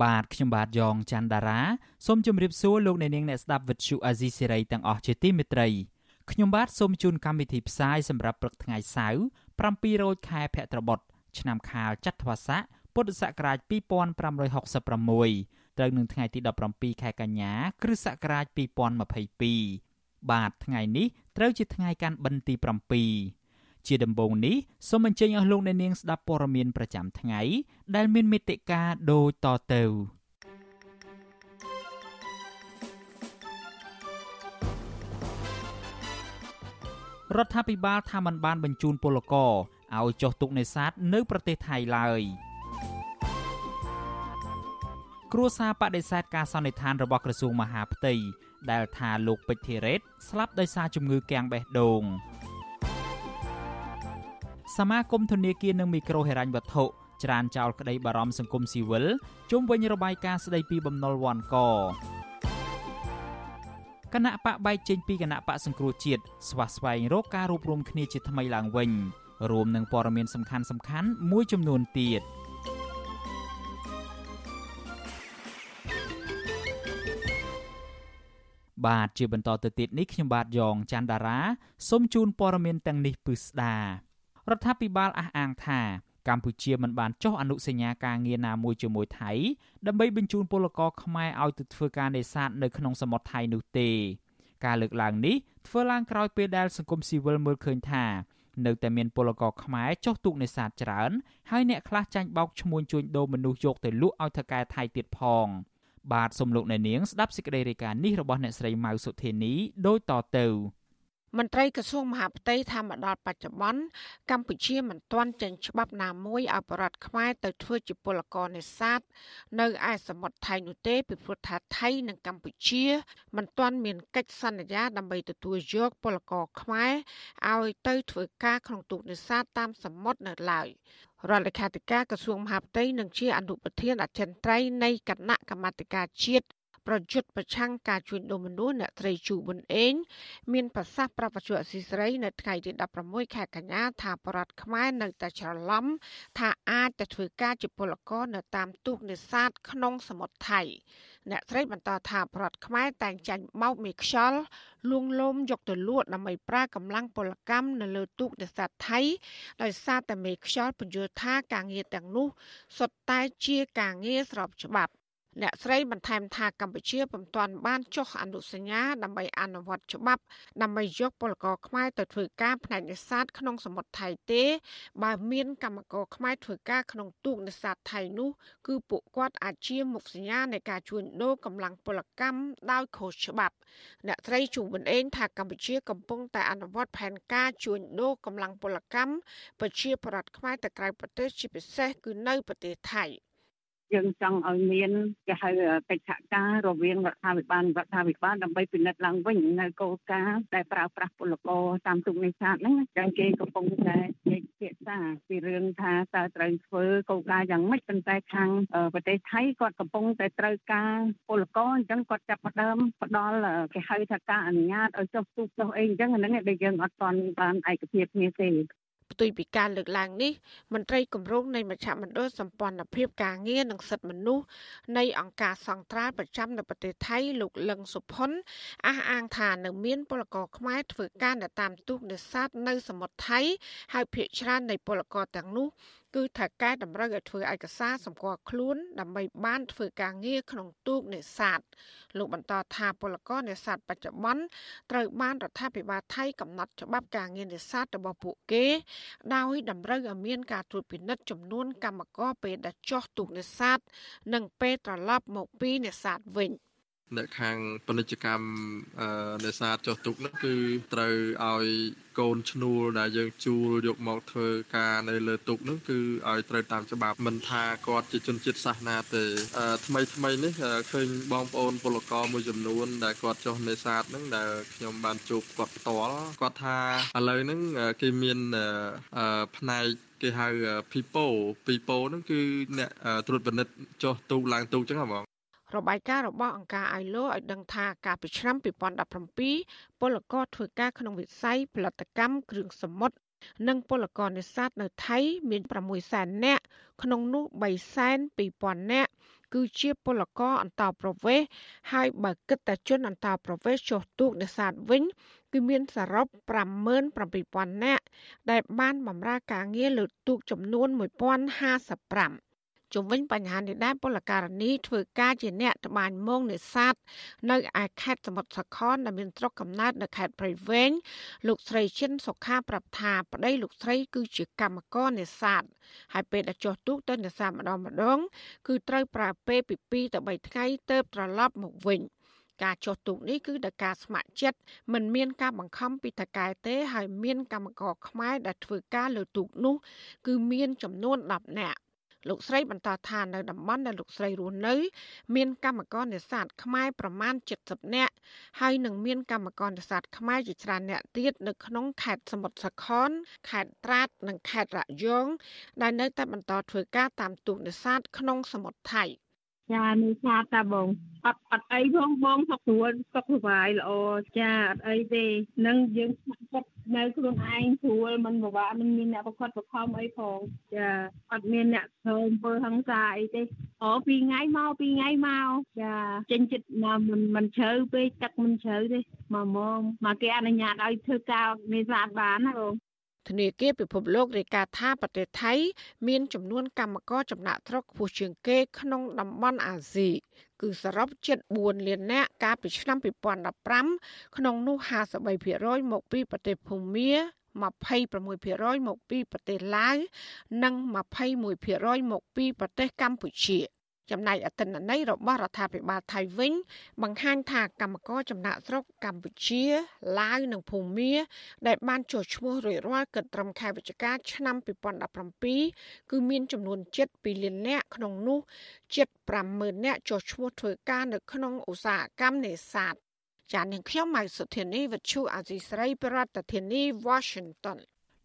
បាទខ្ញុំបាទយ៉ងច័ន្ទដារាសូមជម្រាបសួរលោកអ្នកនាងអ្នកស្ដាប់ Vuthu Azizi Serai ទាំងអស់ជាទីមេត្រីខ្ញុំបាទសូមជូនកម្មវិធីផ្សាយសម្រាប់ព្រឹកថ្ងៃសៅរ៍7រោចខែភទ្របទឆ្នាំខាលចត្វាស័កពុទ្ធសករាជ2566ត្រូវនឹងថ្ងៃទី17ខែកញ្ញា គ្រិស្តសករាជ2022បាទថ្ងៃនេះត្រូវជាថ្ងៃកាន់បិណ្ឌទី7 ជាដំបូងនេះសូមអញ្ជើញអស់លោកអ្នកនាងស្ដាប់ព័ត៌មានប្រចាំថ្ងៃ ដែលមានមេត្តាដូចតទៅរដ្ឋាភិបាលថាมันបានបញ្ជូនពលករឲ្យចុះទុកនេសាទនៅប្រទេសថៃឡើយគ្រួសារបដិសេធការសន្និដ្ឋានរបស់ក្រសួងមហាផ្ទៃដែលថាលោកពេជ្រធីរ៉េតស្លាប់ដោយសារជំងឺគាំងបេះដូង សមាគមធនាគារនិងមីក្រូហិរញ្ញវត្ថុច្រានចោលក្តីបារម្ភសង្គមស៊ីវិលជុំវិញរបាយការណ៍ស្តីពីបំណុលវ៉ាន់កគណៈបកបែកចេញពីគណៈបកសង្គ្រោះជាតិស្វះស្វែងរកការរួបរวมគ្នាជាថ្មីឡើងវិញរួមនឹងព័ត៌មានសំខាន់សំខាន់មួយចំនួនទៀតបាទជាបន្តទៅទៀតនេះខ្ញុំបាទយ៉ងច័ន្ទដារាសូមជូនព័ត៌មានទាំងនេះពិស្ដា រដ្ឋាភិបាលអះអាងថាកម្ពុជាមិនបានចុះអនុសញ្ញាការងារណាមួយជាមួយថៃដើម្បីបញ្ជូនពលករខ្មែរឲ្យទៅធ្វើការនេសាទនៅក្នុងសមុទ្រថៃនោះទេការលើកឡើងនេះធ្វើឡើងក្រោយពេលដែលសង្គមស៊ីវិលមើលឃើញថានៅតែមានពលករខ្មែរចុះទូកនេសាទច្រើនហើយអ្នកខ្លះចាញ់បោកឈ្មួញជួញដូរមនុស្សយកទៅលក់ឲ្យថៅកែថៃទៀតផង បាទសំលោកអ្នកនាងស្ដាប់សេចក្តីរាយការណ៍នេះរបស់អ្នកស្រីម៉ៅសុធានីដូចតទៅ មន្ត្រីក្រសួងមហាផ្ទៃថាមកដល់បច្ចុប្បន្នកម្ពុជាមិនទាន់ចេញច្បាប់ណាមួយឲ្យបរដ្ឋខ្មែរទៅធ្វើជាពលករនេសាទនៅឯសមុទ្រថៃនោះទេពីព្រោះថាថៃនិងកម្ពុជាមិនទាន់មានកិច្ចសន្យាដើម្បីទទួលយកពលករខ្មែរឲ្យទៅធ្វើការក្នុងទូកនេសាទតាមសមុទ្រនៅឡើយរដ្ឋលេខាធិការក្រសួងមហាផ្ទៃនិងជាអនុប្រធានអចិន្ត្រៃយ៍នៃគណៈកម្មាធិការជាតិ ប្រយុទ្ធប្រឆាំងការជួញដូរមនុស្សអ្នកត្រីជូប៊ុនអេងមានប្រសាសន៍ប្រាប់វិទ្យុអស៊ីសេរីនៅថ្ងៃទី16ខែកញ្ញាថាបរដ្ឋខ្មែរនៅតែច្រឡំថាអាចទៅធ្វើការជាពលករនៅតាមទូកនេសាទក្នុងសមុទ្រថៃអ្នកស្រីបន្តថាប្រដ្ឋខ្មែរតែងចាញ់បោកមេខ្យល់លួងលោមយកទៅលក់ដើម្បីប្រើកម្លាំងពលកម្មនៅលើទូកនេសាទថៃដោយសារតែមេខ្យល់ពន្យល់ថាការងារទាំងនោះសុទ្ធតែជាការងារស្របច្បាប់ អ្នកស្រីបន្ថែមថាកម្ពុជាពុំទាន់បានចុះអនុសញ្ញាដើម្បីអនុវត្តច្បាប់ដើម្បីយកពលករខ្មែរទៅធ្វើការផ្នែកនេសាទក្នុងសមុទ្រថៃទេ បើមានកម្មករខ្មែរធ្វើការក្នុងទូកនេសាទថៃនោះគឺពួកគាត់អាចជាមុខសញ្ញានៃការជួញដូរកម្លាំងពលកម្មដោយខុសច្បាប់អ្នកស្រីជុំប៊ុនអេងថាកម្ពុជាកំពុងតែអនុវត្តផែនការជួញដូរកម្លាំងពលកម្មប្រជាប្រដ្ឋខ្មែរទៅក្រៅប្រទេសជាពិសេសគឺនៅប្រទេសថៃ។ យើងចង់ឲ្យមានគេហៅកិច្ចសហការរវាងរដ្ឋាភិបាលរដ្ឋាភិបាលដើម្បីពិនិត្យឡើងវិញនៅគោលការណ៍ដែលប្រើប្រាស់ពលករតាមទូកនេសាទហ្នឹងចឹងគេកំពុងតែនិយាយភាសាពីរឿងថាតើត្រូវធ្វើគោលការណ៍យ៉ាងម៉េចប៉ុន្តែខាងប្រទេសថៃគាត់កំពុងតែត្រូវការពលករអញ្ចឹងគាត់ចាប់ផ្ដើមផ្ដល់គេហៅថាការអនុញ្ញាតឲ្យចុះទូកចុះអីអញ្ចឹងហ្នឹងដែលយើងអត់ទាន់បានឯកភាពគ្នាទេ ផ្ទុយពីការលើកឡើងនេះមន្ត្រីគម្រោងនៃមជ្ឈមណ្ឌលសម្ព័ន្ធភាពការងារនិងសិទ្ធិមនុស្សនៃអង្គការសង្ត្រាល់ប្រចាំនៅប្រទេសថៃលោកលឹងសុផុនអះអាងថានៅមានពលករខ្មែរធ្វើការនៅតាមទូកនេសាទនៅសមុទ្រថៃហើយភ្នាក់ច្រើននៃពលករទាំងនោះ គឺថាកែតម្រូវឲ្យធ្វើឯកសារសម្គាល់ខ្លួនដើម្បីបានធ្វើការងារក្នុងទូកនេសាទលោកបន្តថាពលករនេសាទបច្ចុប្បន្នត្រូវបានរដ្ឋាភិបាលថៃកំណត់ច្បាប់ការងារនេសាទរបស់ពួកគេ ដោយតម្រូវឲ្យមានការត្រួតពិនិត្យចំនួនកម្មករពេលដែលចោះទូកនេសាទនិងពេលត្រឡប់មកពីនេសាទវិញ។ អ្នកខាងពាណិជ្ជកម្មនេសាទចុះទុកនោះគឺត្រូវឲ្យកូនឈ្នួលដែលយើងជួលយកមកធ្វើការនៅលើទុកនោះគឺឲ្យត្រូវតាមច្បាប់មិនថាគាត់ជាជនជាតិសាសនាទេថ្មីថ្មីនេះឃើញបងប្អូនពលករមួយចំនួនដែលគាត់ចុះនេសាទហ្នឹងដែលខ្ញុំបានជួបគាត់ផ្ទាល់គាត់ថាឥឡូវហ្នឹងគេមានផ្នែកគេហៅ PIPO PIPO ហ្នឹងគឺអ្នកត្រួតពិនិត្យចុះទូកឡើងទូកចឹងហ៎បង របាយការណ៍របស់អង្គការ ILO ឲ្យដឹងថាកាលពីឆ្នាំ2017ពលករធ្វើការក្នុងវិស័យផលិតកម្មគ្រឿងសមុទ្រនិងពលករនេសាទនៅថៃមាន6សែននាក់ក្នុងនោះ3សែន2000នាក់គឺជាពលករអន្តោប្រវេសន៍ហើយបើគិតតែជនអន្តោប្រវេសន៍ចុះទូកនេសាទវិញគឺមានសរុប57000នាក់ដែលបានបម្រើការងារលើទូកចំនួន1055 ជុំវិញបញ្ហានេះដែរពលករនីធ្វើការជាអ្នកត្បាញមងនេសាទនៅឯខេត្តសមុទ្រសខនដែលមានស្រុកកំណើតនៅខេត្តព្រៃវែងលោកស្រីឈិនសុខាប្រាប់ថាប្តីលោកស្រីគឺជាកម្មករនេសាទហើយពេលដែលចុះទូកទៅនេសាទម្ដងម្ដង គឺត្រូវប្រើពេលពី2ទៅ3ថ្ងៃទៅត្រឡប់មកវិញការចុះទូកនេះគឺដោយការស្ម័គ្រចិត្តមិនមានការបង្ខំពីថកែទេហើយមានកម្មករខ្មែរដែលធ្វើការលើទូកនោះ គឺមានចំនួន10នាក់ លោកស្រីបន្តថានៅតំបន់ដែលលោកស្រីរស់នៅ មានកម្មករនេសាទខ្មែរប្រមាណ70នាក់ហើយនឹងមានកម្មករនេសាទខ្មែរជាច្រើនអ្នកទៀតនៅក្នុងខេត្តសមុទ្រសខនខេត្តត្រាត និងខេត្តរយងដែលនៅតែបន្តធ្វើការតាមទូកនេសាទក្នុងសមុទ្រថៃ ចានេះឆាតតាបងអត់អត់អីផងបងសុខស្រួលសុខសប្បាយល្អចាអត់អីទេនឹងយើងចិត្តនៅខ្លួនឯងស្រួលមិនពិបាកមិនមានអ្នកប្រកបប្រខំអីផងចាអត់មានអ្នកធ្វើអំពើហិង្សាអីទេអូពីថ្ងៃមកពីថ្ងៃមកចាចេញចិត្តមកមិនមិនជ្រៅពេកទឹកមិនជ្រៅទេមកមកមកគេអនុញ្ញាតឲ្យធ្វើការនេសាទបានណាបង ធនាគារពិភពលោករាយការណ៍ថាប្រទេសថៃ មានចំនួនកម្មករចំណាក់ស្រុកខ្ពស់ជាងគេក្នុងតំបន់អាស៊ីគឺសរុបជិត4លាននាក់កាលពីឆ្នាំ2015ក្នុងនោះ53%មកពីប្រទេសភូមា26%មកពីប្រទេសឡាវនិង21%មកពីប្រទេសកម្ពុជា ចំណែកអតិនន័យរបស់រដ្ឋាភិបាលថៃវិញ បង្ហាញថាកម្មករចំណាក់ស្រុកកម្ពុជាឡាវនិងភូមាដែលបានចុះឈ្មោះរួចរាល់គិតត្រឹមខែវិច្ឆិកាឆ្នាំ2017គឺមានចំនួន7លាននាក់ក្នុងនោះជិត50000នាក់ចុះឈ្មោះធ្វើការនៅក្នុងឧស្សាហកម្មនេសាទចាននាងខ្ញុំម៉ៃសុធានីវិទ្យុអាស៊ីស្រីប្រធានាធិបតី Washington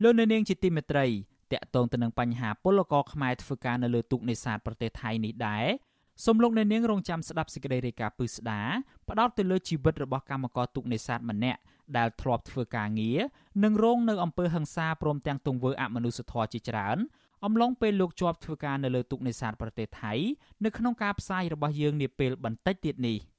លោកនៅនាងជាទីមេត្រី តកតងទៅនឹងបញ្ហាពលករខ្មែរធ្វើការនៅលើទូកនេសាទប្រទេសថៃនេះដែរសូមលោកអ្នកនាងរងចាំស្ដាប់សេចក្តីរាយការណ៍ពឹស្ដាផ្ដោតទៅលើជីវិតរបស់កម្មករទូកនេសាទម្នាក់ដែលធ្លាប់ធ្វើការងារនិងរងនៅអំពើហិង្សាព្រមទាំងទង្វើអមនុស្សធម៌ជាច្រើនអំឡុងពេលលោកជាប់ធ្វើការនៅលើទូកនេសាទប្រទេសថៃនៅក្នុងការផ្សាយរបស់យើងនាពេលបន្តិចទៀតនេះ។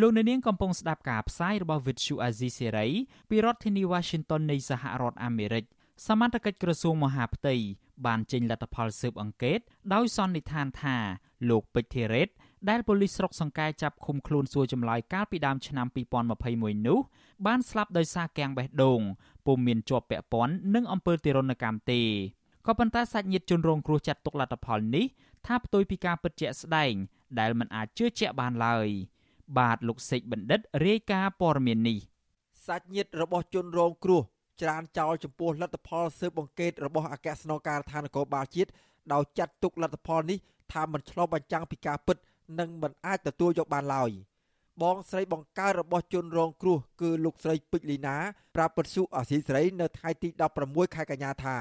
លោកអ្នកនាងកំពុងស្ដាប់ការផ្សាយរបស់ Vuthu Azizi Serai ពីរដ្ឋធានី Washington នៃសហរដ្ឋអាមេរិកសមត្ថកិច្ចក្រសួងមហាផ្ទៃបានចេញលទ្ធផលស៊ើបអង្កេត ដោយសន្និដ្ឋានថាលោកពេជ្រធីរ៉េតដែលប៉ូលីសស្រុកសង្កែចាប់ឃុំខ្លួនសួរចម្លើយកាលពីដើមឆ្នាំ2021នោះបានស្លាប់ដោយសារកាំងបេះដូងពុំមានជាប់ពាក់ព័ន្ធនឹងអំពើទារុណកម្មទេក៏ប៉ុន្តែសាច់ញាតិជនរងគ្រោះចាត់ទុកលទ្ធផលនេះថាផ្ទុយពីការពិតជាក់ស្ដែងដែលមិនអាចជឿជាក់បានឡើយ។ បាទលោកសេកបណ្ឌិតរាយការណ៍ព័ត៌មាននេះសាច់ញាតិរបស់ជនរងគ្រោះច្រានចោលចំពោះលទ្ធផលស៊ើបអង្កេតរបស់អគ្គស្នងការដ្ឋាននគរបាលជាតិដោយចាត់ទុកលទ្ធផលនេះថាមិនឆ្លុះបញ្ចាំងពីការពិត និងមិនអាចទទួលយកបានឡើយបងស្រីបង្កើតរបស់ជនរងគ្រោះគឺលោកស្រីពេជ្រលីណាប្រាប់ពទ្យុអាស៊ីសេរីនៅថ្ងៃទី16ខែកញ្ញាថា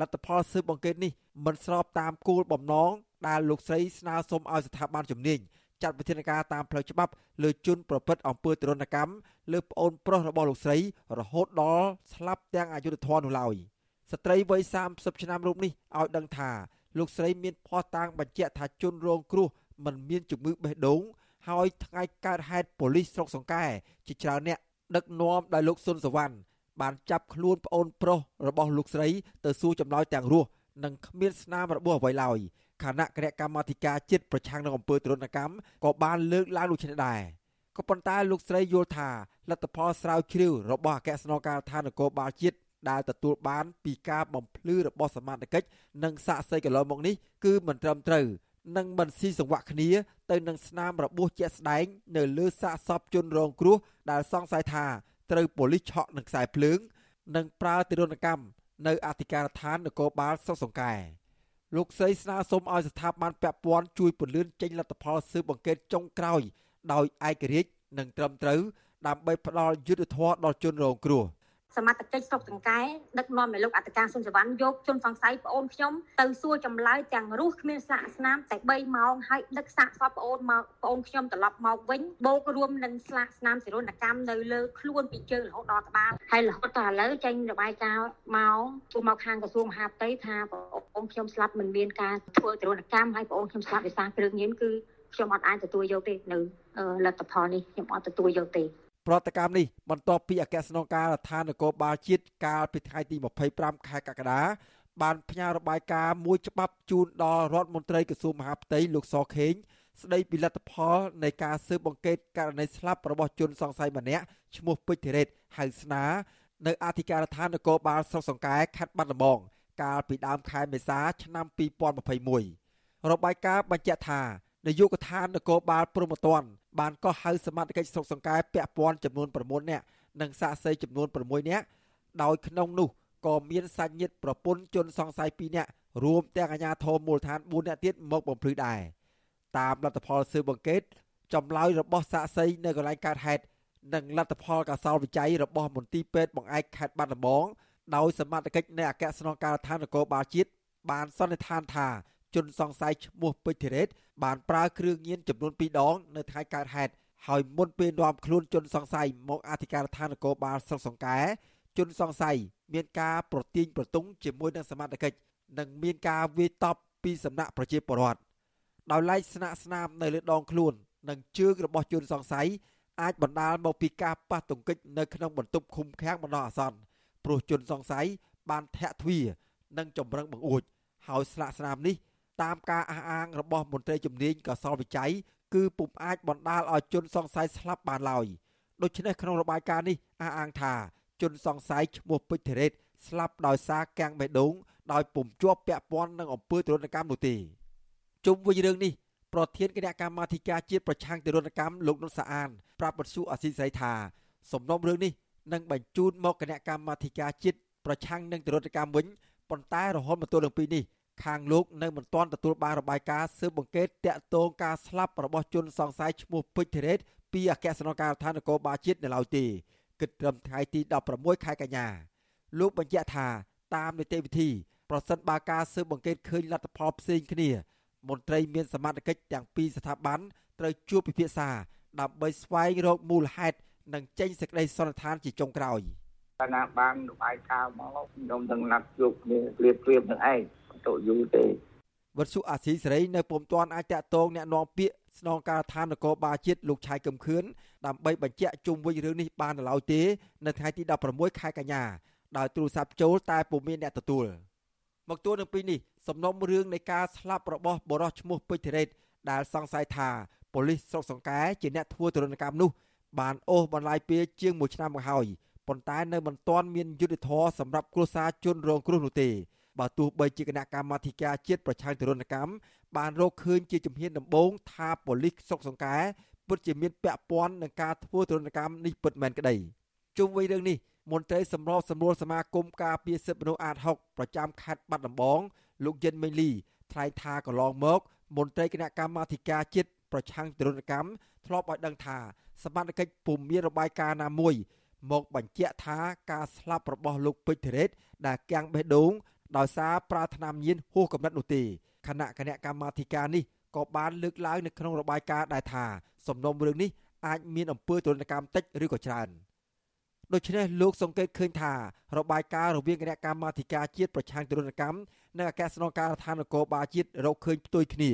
លទ្ធផលស៊ើបអង្កេតនេះមិនស្របតាមគោលបំណងដែលលោកស្រីស្នើសុំឲ្យស្ថាប័នជំនាញ ចាត់វិធានការតាមផ្លូវច្បាប់លើជនប្រព្រឹត្តអំពើទរណកម្មលើប្អូនប្រុសរបស់លោកស្រី រហូតដល់ស្លាប់ទាំងអយុធធម៌នោះឡើយស្ត្រីវ័យ30ឆ្នាំរូបនេះឲ្យដឹងថាលោកស្រីមានភ័ស្តុតាងបញ្ជាក់ថាជនរងគ្រោះមិនមានជំងឺបេះដូងហើយថ្ងៃកើតហេតុប៉ូលីសស្រុកសង្កែជាច្រើនអ្នកដឹកនាំដោយលោកសុនសវណ្ណបានចាប់ខ្លួនប្អូនប្រុសរបស់លោកស្រីទៅសួរចម្លើយទាំងរស់និងគ្មានស្នាមរបួសអ្វីឡើយ គណៈគណៈកម្មាធិការជាតិប្រឆាំងនឹងអំពើទរណកម្មក៏បានលើកឡើងដូចនេះដែរក៏ប៉ុន្តែលោកស្រីយល់ថាលទ្ធផលស្រាវជ្រាវរបស់អគ្គស្នងការដ្ឋាននគរបាលជាតិដែលទទួលបានពីការបំភ្លឺរបស់សមាជិកនិងសាកសីកន្លងមកនេះគឺមិនត្រឹមត្រូវនិងមិនស៊ីសង្វាក់គ្នាទៅនឹងស្នាមរបួសជាក់ស្ដែងនៅលើសាកសពជនរងគ្រោះដែលសង្ស័យថាត្រូវប៉ូលីសឆក់នឹងខ្សែភ្លើង និងប្រើទារុណកម្មនៅអធិការដ្ឋាននគរបាលសុកសង្កែ លោកស្រីស្នើសុំឲ្យស្ថាប័នពាក់ព័ន្ធជួយពន្លឿនចេញលទ្ធផលស៊ើបអង្កេតចុងក្រោយ ដោយឯករាជ្យនិងត្រឹមត្រូវដើម្បីផ្ដល់យុត្តិធម៌ដល់ជនរងគ្រោះ។ សមត្ថកិច្ចស្រុកចង្កែដឹកនាំឲ្យលោកអធិការសុនសវណ្ណយកជនសង្ស័យប្អូនខ្ញុំទៅសួរចម្លើយទាំងរស់គ្មានសាកស្នាមតែ3ម៉ោងហើយដឹកសាកសពប្អូនមកប្អូនខ្ញុំត្រឡប់មកវិញបូករួមនឹងស្លាកស្នាមសេរុនកម្មនៅលើខ្លួនពីជើងរហូតដល់ក្បាលហើយរហូតដល់ឥឡូវចេញរបាយការណ៍មកជួមកខាងក្រសួងមហាផ្ទៃថាប្អូនខ្ញុំស្លាប់មិនមានការធ្វើសេរុនកម្មហើយប្អូនខ្ញុំស្លាប់ដោយសារគ្រឿងញៀនគឺខ្ញុំអត់អាចទទួលយកទេនៅលទ្ធផលនេះខ្ញុំអត់ទទួលយកទេ ប្រតិកម្មនេះបន្ទាប់ពីអគ្គស្នងការដ្ឋាននគរបាលជាតិកាលពីថ្ងៃទី25ខែកក្កដាបានផ្ញើរបាយការណ៍មួយច្បាប់ជូនដល់រដ្ឋមន្ត្រីក្រសួងមហាផ្ទៃលោកសខេងស្ដីពីលទ្ធផលនៃការស៊ើបអង្កេតករណីស្លាប់របស់ជនសង្ស័យម្នាក់ឈ្មោះពេជ្រធីរ៉េតហៅស្នានៅអធិការដ្ឋាននគរបាលស្រុកសង្កែខេត្តបាត់ដំបងកាលពីដើមខែមេសាឆ្នាំ2021របាយការណ៍បញ្ជាក់ថា នាយកដ្ឋាននគរបាលព្រហ្មទណ្ឌបានកោះហៅសមាជិកស្រុកសង្កែពាក់ព័ន្ធចំនួន9នាក់និងសាកសីចំនួន6នាក់ដោយក្នុងនោះក៏មានសាច់ញាតិប្រពន្ធជនសង្ស័យ2នាក់រួមទាំងអាជ្ញាធរមូលដ្ឋាន4នាក់ទៀតមកបំភ្លឺដែរតាមលទ្ធផលស៊ើបអង្កេតចម្លើយរបស់សាកសីនៅកន្លែងកើតហេតុនិងលទ្ធផលកសលវិច័យរបស់មន្ទីរពេទ្យបង្អែកខេត្តបាត់ដំបងដោយសមត្ថកិច្ចនៃអគ្គស្នងការដ្ឋាននគរបាលជាតិបានសន្និដ្ឋានថាជនសង្ស័យឈ្មោះពេជ្រធីរ៉េត បានប្រើគ្រឿងញៀនចំនួន2ដង នៅថ្ងៃកើតហេតុហើយមុនពេលនាំខ្លួនជនសង្ស័យមកអធិការដ្ឋាននគរបាលស្រុកសង្កែជនសង្ស័យមានការប្រទាញប្រទង់ជាមួយនឹងសមត្ថកិច្ចនិងមានការវាយតប់ពីសំណាក់ប្រជាពលរដ្ឋដោយឡែកស្នាក់ស្នាមនៅលើដងខ្លួននិងជើងរបស់ជនសង្ស័យអាចបណ្ដាលមកពីការប៉ះទង្គិចនៅក្នុងបន្ទប់ឃុំឃាំងបណ្ដោះអាសន្នព្រោះជនសង្ស័យបានធាក់ទ្វារនិងចម្រឹងបង្អួច ហើយស្លាកស្នាមនេះ តាមការអះអាងរបស់មន្ត្រីជំនាញកសលវិច័យគឺពុំអាចបណ្ដាលឲ្យជនសង្ស័យស្លាប់បានឡើយដូច្នេះក្នុងរបាយការណ៍នេះអះអាងថាជនសង្ស័យឈ្មោះពេជ្រធីរ៉េតស្លាប់ដោយសារកាំងបេះដូងដោយពុំជាប់ពាក់ព័ន្ធនឹងអំពើទរណកម្មនោះទេជុំវិញរឿងនេះប្រធានគណៈកម្មាធិការជាតិប្រឆាំងទរណកម្មលោកនុតសាអានប្រាប់បទសុអសីស្រីថាសំណុំរឿងនេះនឹងបញ្ជូនមកគណៈកម្មាធិការជាតិប្រឆាំងនឹងទរណកម្មវិញប៉ុន្តែរហូតមកទល់នឹងពេលនេះ ខាងលោកនៅមិនទាន់ទទួលបានរបាយការណ៍ស៊ើបអង្កេតតាក់ទងការស្លាប់របស់ជនសង្ស័យឈ្មោះពេជ្រធីរ៉េតពីអគ្គស្នងការដ្ឋាននគរបាលជាតិនៅឡើយទេគិតត្រឹមថ្ងៃទី16ខែកញ្ញាលោកបញ្ជាក់ថាតាមនីតិវិធីប្រសិនបើការស៊ើបអង្កេតឃើញលទ្ធផលផ្សេងគ្នាមន្ត្រីមានសមត្ថកិច្ចទាំងពីរស្ថាប័នត្រូវជួបពិភាក្សាដើម្បីស្វែងរកមូលហេតុនិងចេញសេចក្តីសន្និដ្ឋានជាចុងក្រោយកាលណាបានរបាយការណ៍មកខ្ញុំនឹងណាត់ជួបគ្នាព្រៀបព្រៀបនឹងឯង ទៅយូរទេវត្តសុអាស៊ីសេរីនៅពុំទាន់អាចតាក់ទងអ្នកនាំពាក្យស្នងការដ្ឋាននគរបាលជាតិលោកឆៃកឹមខឿនដើម្បីបញ្ជាក់ជុំវិញរឿងនេះបាននៅឡើយទេ នៅថ្ងៃទី16ខែកញ្ញាដោយទូរស័ព្ទចូលតែពុំមានអ្នកទទួលមកទួលនឹងពីនេះសំណុំរឿងនៃការស្លាប់របស់បរិសឈ្មោះពេជ្រធីរ៉េតដែលសង្ស័យថាប៉ូលីសស្រុកសង្កែជាអ្នកធ្វើទរណកម្មនោះបានអូសបន្លាយពេលជាង1ឆ្នាំមកហើយប៉ុន្តែនៅមិនទាន់មានយុទ្ធធរសម្រាប់គ្រួសារជនរងគ្រោះនោះទេ បើទោះបីជាគណៈកម្មាធិការជាតិប្រឆាំងទរណកម្មបានរកឃើញជាជំហានដំបូងថាប៉ូលីសស្រុកសង្កែពិតជាមានពាក់ព័ន្ធនឹងការធ្វើទរណកម្មនេះពិតមែនក្តីជុំវិញរឿងនេះមន្ត្រីសម្របសម្រួលសមាគមការពារសិទ្ធិមនុស្សអាត6ប្រចាំខេត្តបាត់ដំបងលោកយិនមេលីថ្លែងថាកន្លងមក មន្ត្រីគណៈកម្មាធិការជាតិប្រឆាំងទរណកម្មធ្លាប់ឲ្យដឹងថាសមត្ថកិច្ចពុំមានរបាយការណ៍ណាមួយមកបញ្ជាក់ថាការស្លាប់របស់លោកពេជ្រធីរ៉េតដែលកាំងបេះដូង ដោយសារប្រាថ្នាញៀនហួសកម្រិតនោះទេគណៈគណៈកម្មាធិការនេះក៏បានលើកឡើងនៅក្នុងរបាយការណ៍ដែរថាសំណុំរឿងនេះអាចមានអំពើទរណកម្មតិចឬក៏ច្រើនដូច្នេះលោកសង្កេតឃើញថារបាយការណ៍រវាងគណៈកម្មាធិការជាតិប្រឆាំងទរណកម្មនិងអគ្គស្នងការដ្ឋាននគរបាលជាតិរកឃើញផ្ទុយគ្នា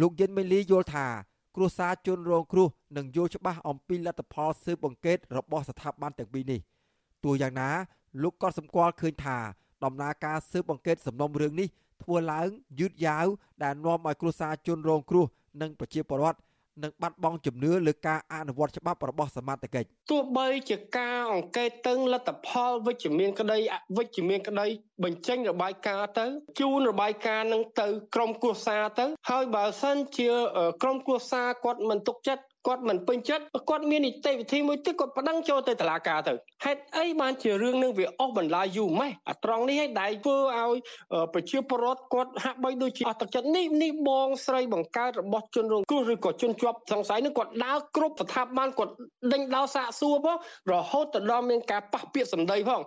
លោកយិនមេលីយល់ថាគ្រួសារជនរងគ្រោះនឹងយល់ច្បាស់អំពីលទ្ធផលស៊ើបអង្កេតរបស់ស្ថាប័នទាំងពីរនេះទោះយ៉ាងណាលោកក៏សម្គាល់ឃើញថា ដំណើរការស៊ើបអង្កេតសំណុំរឿងនេះធ្វើឡើងយឺតយ៉ាវដែលនាំឲ្យគ្រួសារជនរងគ្រោះនិងប្រជាពលរដ្ឋនិងបាត់បង់ជំនឿលើការអនុវត្តច្បាប់របស់សមត្ថកិច្ចទោះបីជាការអង្កេតតឹងលទ្ធផលវិជ្ជមានក្តីអវិជ្ជមានក្តីបញ្ចេញរបាយការណ៍ទៅជូនរបាយការណ៍នឹងទៅក្រមគ្រួសារទៅហើយបើសិនជាក្រមគ្រួសារគាត់មិនទុកចិត្ត គាត់មិនពេញចិត្តគាត់មាននីតិវិធីមួយទៀតគាត់ប្តឹងចូលទៅតុលាការទៅហេតុអីបានជារឿងនឹងវាអស់បន្លាយយូរម៉េះអាត្រង់នេះឲ្យដៃធ្វើឲ្យប្រជាពលរដ្ឋគាត់ហាក់បីដូចជាអស់ទឹកចិត្តនេះនេះបងស្រីបង្កើតរបស់ជនរងគ្រោះឬក៏ជនជាប់សង្ស័យនឹងគាត់ដើរគ្រប់ស្ថាប័នគាត់ដេញដោលសាកសួរផងរហូតទៅដល់មានការប៉ះពាក្យសម្ដីផង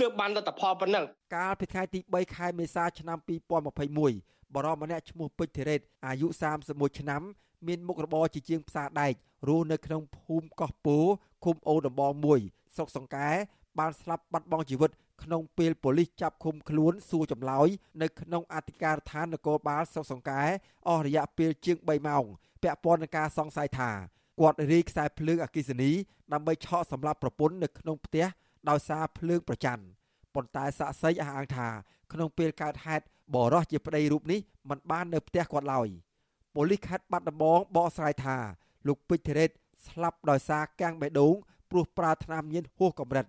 ទើបបានលទ្ធផលប៉ុណ្ណឹងកាលពីថ្ងៃទី3ខែមេសាឆ្នាំ2021បរិមម្នាក់ឈ្មោះពេជ្រធីរ៉េតអាយុ31ឆ្នាំ មានមុខរបរជាជាងផ្សារដែករស់នៅក្នុងភូមិកោះពោឃុំអូដំបងមួយស្រុកសង្កែបានស្លាប់បាត់បង់ជីវិតក្នុងពេលប៉ូលីសចាប់ឃុំខ្លួនសួរចម្លើយនៅក្នុងអធិការដ្ឋាននគរបាលស្រុកសង្កែអស់រយៈពេលជាង3ម៉ោងពាក់ព័ន្ធនឹងការសង្ស័យថាគាត់រីខ្សែភ្លើងអគិសនីដើម្បីឆក់សម្លាប់ប្រពន្ធនៅក្នុងផ្ទះដោយសារភ្លើងប្រច័ណ្ឌប៉ុន្តែសាក់សីអះអាងថា ក្នុងពេលកើតហេតុបរោះជាប្តីរូបនេះមិនបាននៅផ្ទះគាត់ឡើយ ប៉ូលីសខេត្តបាត់ដំបងបកស្រាយថាលោកពេជ្រធីរ៉េតស្លាប់ដោយសារកាំងបេះដូងព្រោះប្រើថ្នាំញៀនហួសកម្រិត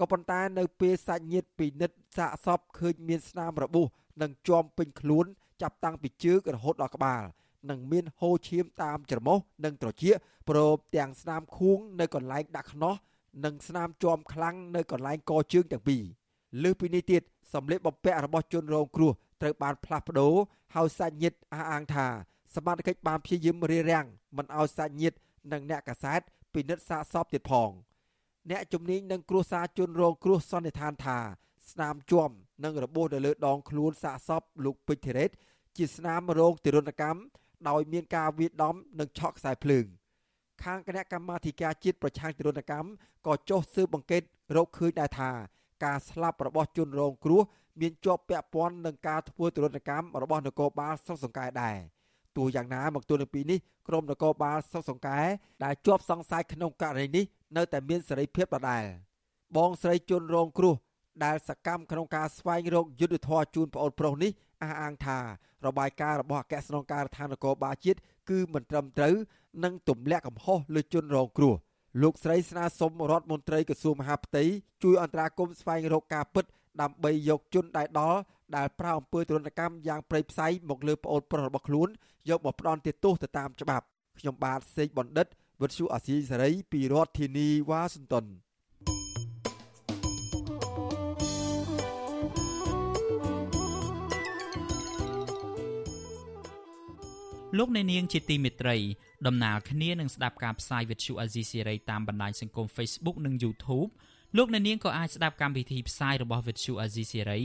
ក៏ប៉ុន្តែនៅពេលសាច់ញាតិពិនិត្យសាកសពឃើញមានស្នាមរបួសនិងជាប់ពេញខ្លួនចាប់តាំងពីជើងរហូតដល់ក្បាលនិងមានហូរឈាមតាមច្រមុះនិងត្រចៀកព្រមទាំងស្នាមខួងនៅកន្លែងដាក់ខ្នោះនិងស្នាមជាប់ខ្លាំងនៅកន្លែងកជើងទាំងពីរលើសពីនេះទៀតសម្លៀកបំពាក់របស់ជនរងគ្រោះត្រូវបានផ្លាស់ប្ដូរហើយសាច់ញាតិអះអាងថា សមត្ថកិច្ចបានព្យាយាមរារាំងមិនឲ្យសាច់ញាតិនិងអ្នកកាសែតពិនិត្យសាកសពទៀតផង អ្នកជំនាញនឹងគ្រួសារជនរងគ្រោះសន្និដ្ឋានថាស្នាមជាំនិងរបួសនៅលើដងខ្លួនសាកសពលោកពេជ្រធីរ៉េតជាស្នាមរោគទារុណកម្មដោយមានការវាយដំនិងឆក់ខ្សែភ្លើងខាងគណៈកម្មាធិការជាតិប្រឆាំងទារុណកម្មក៏ចុះស៊ើបអង្កេតរកឃើញដែរថាការស្លាប់របស់ជនរងគ្រោះមានជាប់ពាក់ព័ន្ធនឹងការធ្វើទរណកម្មរបស់នគរបាលស្រុកសង្កែដែរ ទោះយ៉ាងណាមកទល់នឹងពេលនេះក្រមនគរបាលស្រុកសង្កែដែលជាប់សង្ស័យក្នុងករណីនេះនៅតែមានសេរីភាពដដែលបងស្រីជន់រងគ្រោះដែលសកម្មក្នុងការស្វែងរកយុទ្ធធរជូនប្អូនប្រុសនេះអះអាងថារបាយការណ៍របស់អគ្គស្នងការដ្ឋាននគរបាលជាតិគឺមិនត្រឹមត្រូវនិងទម្លាក់កំហុសលើជនរងគ្រោះលោកស្រីស្នើសុំរដ្ឋមន្ត្រីក្រសួងមហាផ្ទៃជួយអន្តរាគមន៍ស្វែងរកការពិតដើម្បីយកជនដែលដល់ ដែលប្រើអំពើទរណកម្មយ៉ាងព្រៃផ្សៃមកលើប្អូនប្រុសរបស់ខ្លួនយកមកផ្ដន់ទោសទៅតាមច្បាប់ខ្ញុំបាទសេកបណ្ឌិតវិទ្យុអាស៊ីសេរីពីរដ្ឋធានីវ៉ាស៊ីនតោនលោកអ្នកនាងជាទីមេត្រីដំណើរគ្នានឹងស្ដាប់ការផ្សាយវិទ្យុអាស៊ីសេរីតាមបណ្ដាញសង្គម Facebook និង YouTube លោកអ្នកនាងក៏អាចស្ដាប់កម្មវិធីផ្សាយរបស់ Vuthu Azizi Serai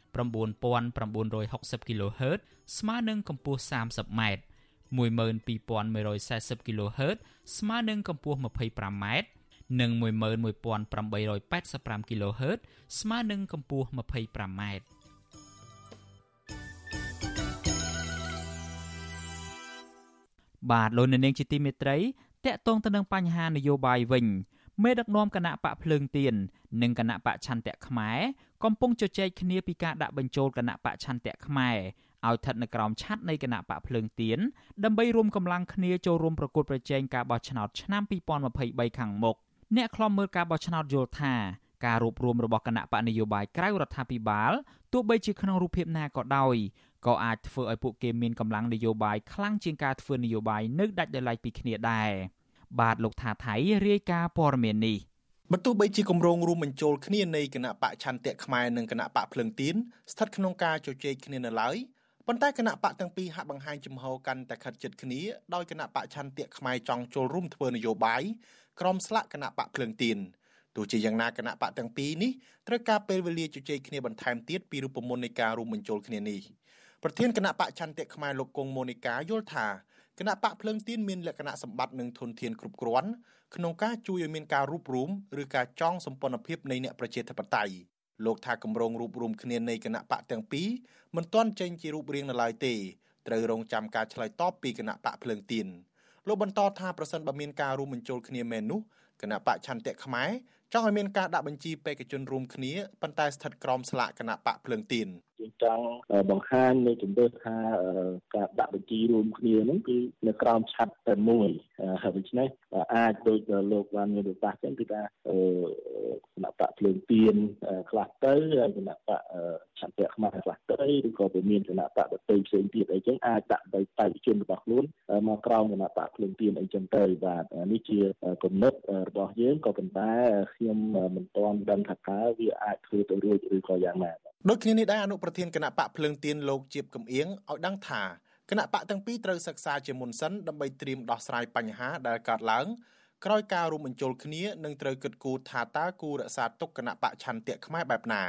9960 kHz ស្មើនឹងកម្ពស់ 30m 12140 kHz ស្មើនឹងកម្ពស់ 25m និង11885 kHz ស្មើនឹងកម្ពស់ 25m បាទលោកនៅនាងជាទីមេត្រីតកតងទៅនឹងបញ្ហានយោបាយវិញ មេដឹកនាំគណៈបកភ្លើងទៀននិងគណៈបកឆន្ទៈខ្មែរកំពុងជជែកគ្នាពីការដាក់បញ្ចូលគណៈបកឆន្ទៈខ្មែរឲ្យស្ថិតនៅក្រោមឆ័ត្រនៃគណៈបកភ្លើងទៀនដើម្បីរួមកម្លាំងគ្នាចូលរួមប្រកួតប្រជែងការបោះឆ្នោតឆ្នាំ2023ខាងមុខអ្នកខ្លំមើលការបោះឆ្នោតយល់ថាការរួបរวมរបស់គណៈបកនយោបាយក្រៅរដ្ឋាភិបាលទោះបីជាក្នុងរូបភាពណាក៏ដោយក៏អាចធ្វើឲ្យពួកគេមានកម្លាំងនយោបាយខ្លាំងជាងការធ្វើនយោបាយនៅដាច់ដោយឡែកពីគ្នាដែរ បាទលោកថាថៃរាយការណ៍ព័ត៌មាននេះបើទោះបីជាគម្រោងរួមបញ្ចូលគ្នានៃគណៈបកឆន្ទៈខ្មែរនិងគណៈបកភ្លឹងទៀនស្ថិតក្នុងការជជែកគ្នានៅឡើយប៉ុន្តែគណៈបកទាំងពីរហាក់បង្ហាញចំហកាន់តែខិតជិតគ្នាដោយគណៈបកឆន្ទៈខ្មែរចង់ចូលរួមធ្វើនយោបាយក្រមស្លាកគណៈបកភ្លឹងទៀនទោះជាយ៉ាងណាគណៈបកទាំងពីរនេះត្រូវការពេលវេលាជជែកគ្នាបន្ថែមទៀតពីរូបមន្តនៃការរួមបញ្ចូលគ្នានេះប្រធានគណៈបកឆន្ទៈខ្មែរលោកគង់ម៉ូនីកាយល់ថា គណៈបកភ្លើងទៀនមានលក្ខណៈសម្បត្តិនិងធនធានគ្រប់គ្រាន់ក្នុងការជួយឲ្យមានការរួបរមឬការចងសម្ព័ន្ធភាពនៃអ្នកប្រជាធិបតេយ្យលោកថាគម្រោងរួបរមគ្នានៃគណៈបកទាំងពីរមិនទាន់ចេញជារូបរាងនៅឡើយទេត្រូវរងចាំការឆ្លើយតបពីគណៈបកភ្លើងទៀនលោកបន្តថាប្រសិនបើមានការរួមបញ្ចូលគ្នាមែននោះគណៈបកឆន្ទៈខ្មែរចង់ឲ្យមានការដាក់បញ្ជីបេក្ខជនរួមគ្នាប៉ុន្តែស្ថិតក្រោមស្លាកគណៈបកភ្លើងទៀន យើងចង់បង្ហាញនៅជំរឿថាការដាក់បញ្ជីរួមគ្នាហ្នឹងគឺនៅក្រោមឆ័ត្រតែមួយហើយដូច្នេះអាចដូចលោកបានមានប្រសាសន៍ចឹងគឺថាគណៈបកភ្លើងទៀនខ្លះទៅហើយគណៈបកឆន្ទៈខ្មែរខ្លះទៅឬក៏វាមានគណៈបកដទៃផ្សេងទៀតអីចឹងអាចដាក់ទៅបេក្ខជនរបស់ខ្លួនមកក្រោមគណៈបកភ្លើងទៀនអីចឹងទៅបាទនេះជាគំនិតរបស់យើងក៏ប៉ុន្តែខ្ញុំមិនទាន់ដឹងថាតើវាអាចធ្វើទៅរួចឬក៏យ៉ាងណា ដូចគ្នានេះដែរអនុប្រធានគណៈបកភ្លើងទៀនលោកជាបកំអៀងឲ្យដឹងថាគណៈបកទាំងពីរត្រូវសិក្សាជាមុនសិនដើម្បីត្រៀមដោះស្រាយបញ្ហាដែលកើតឡើងក្រោយការរួមបញ្ចូលគ្នានឹងត្រូវគិតគូរថាតើគូរក្សាទុកគណៈបកឆន្ទៈខ្មែរបែបណា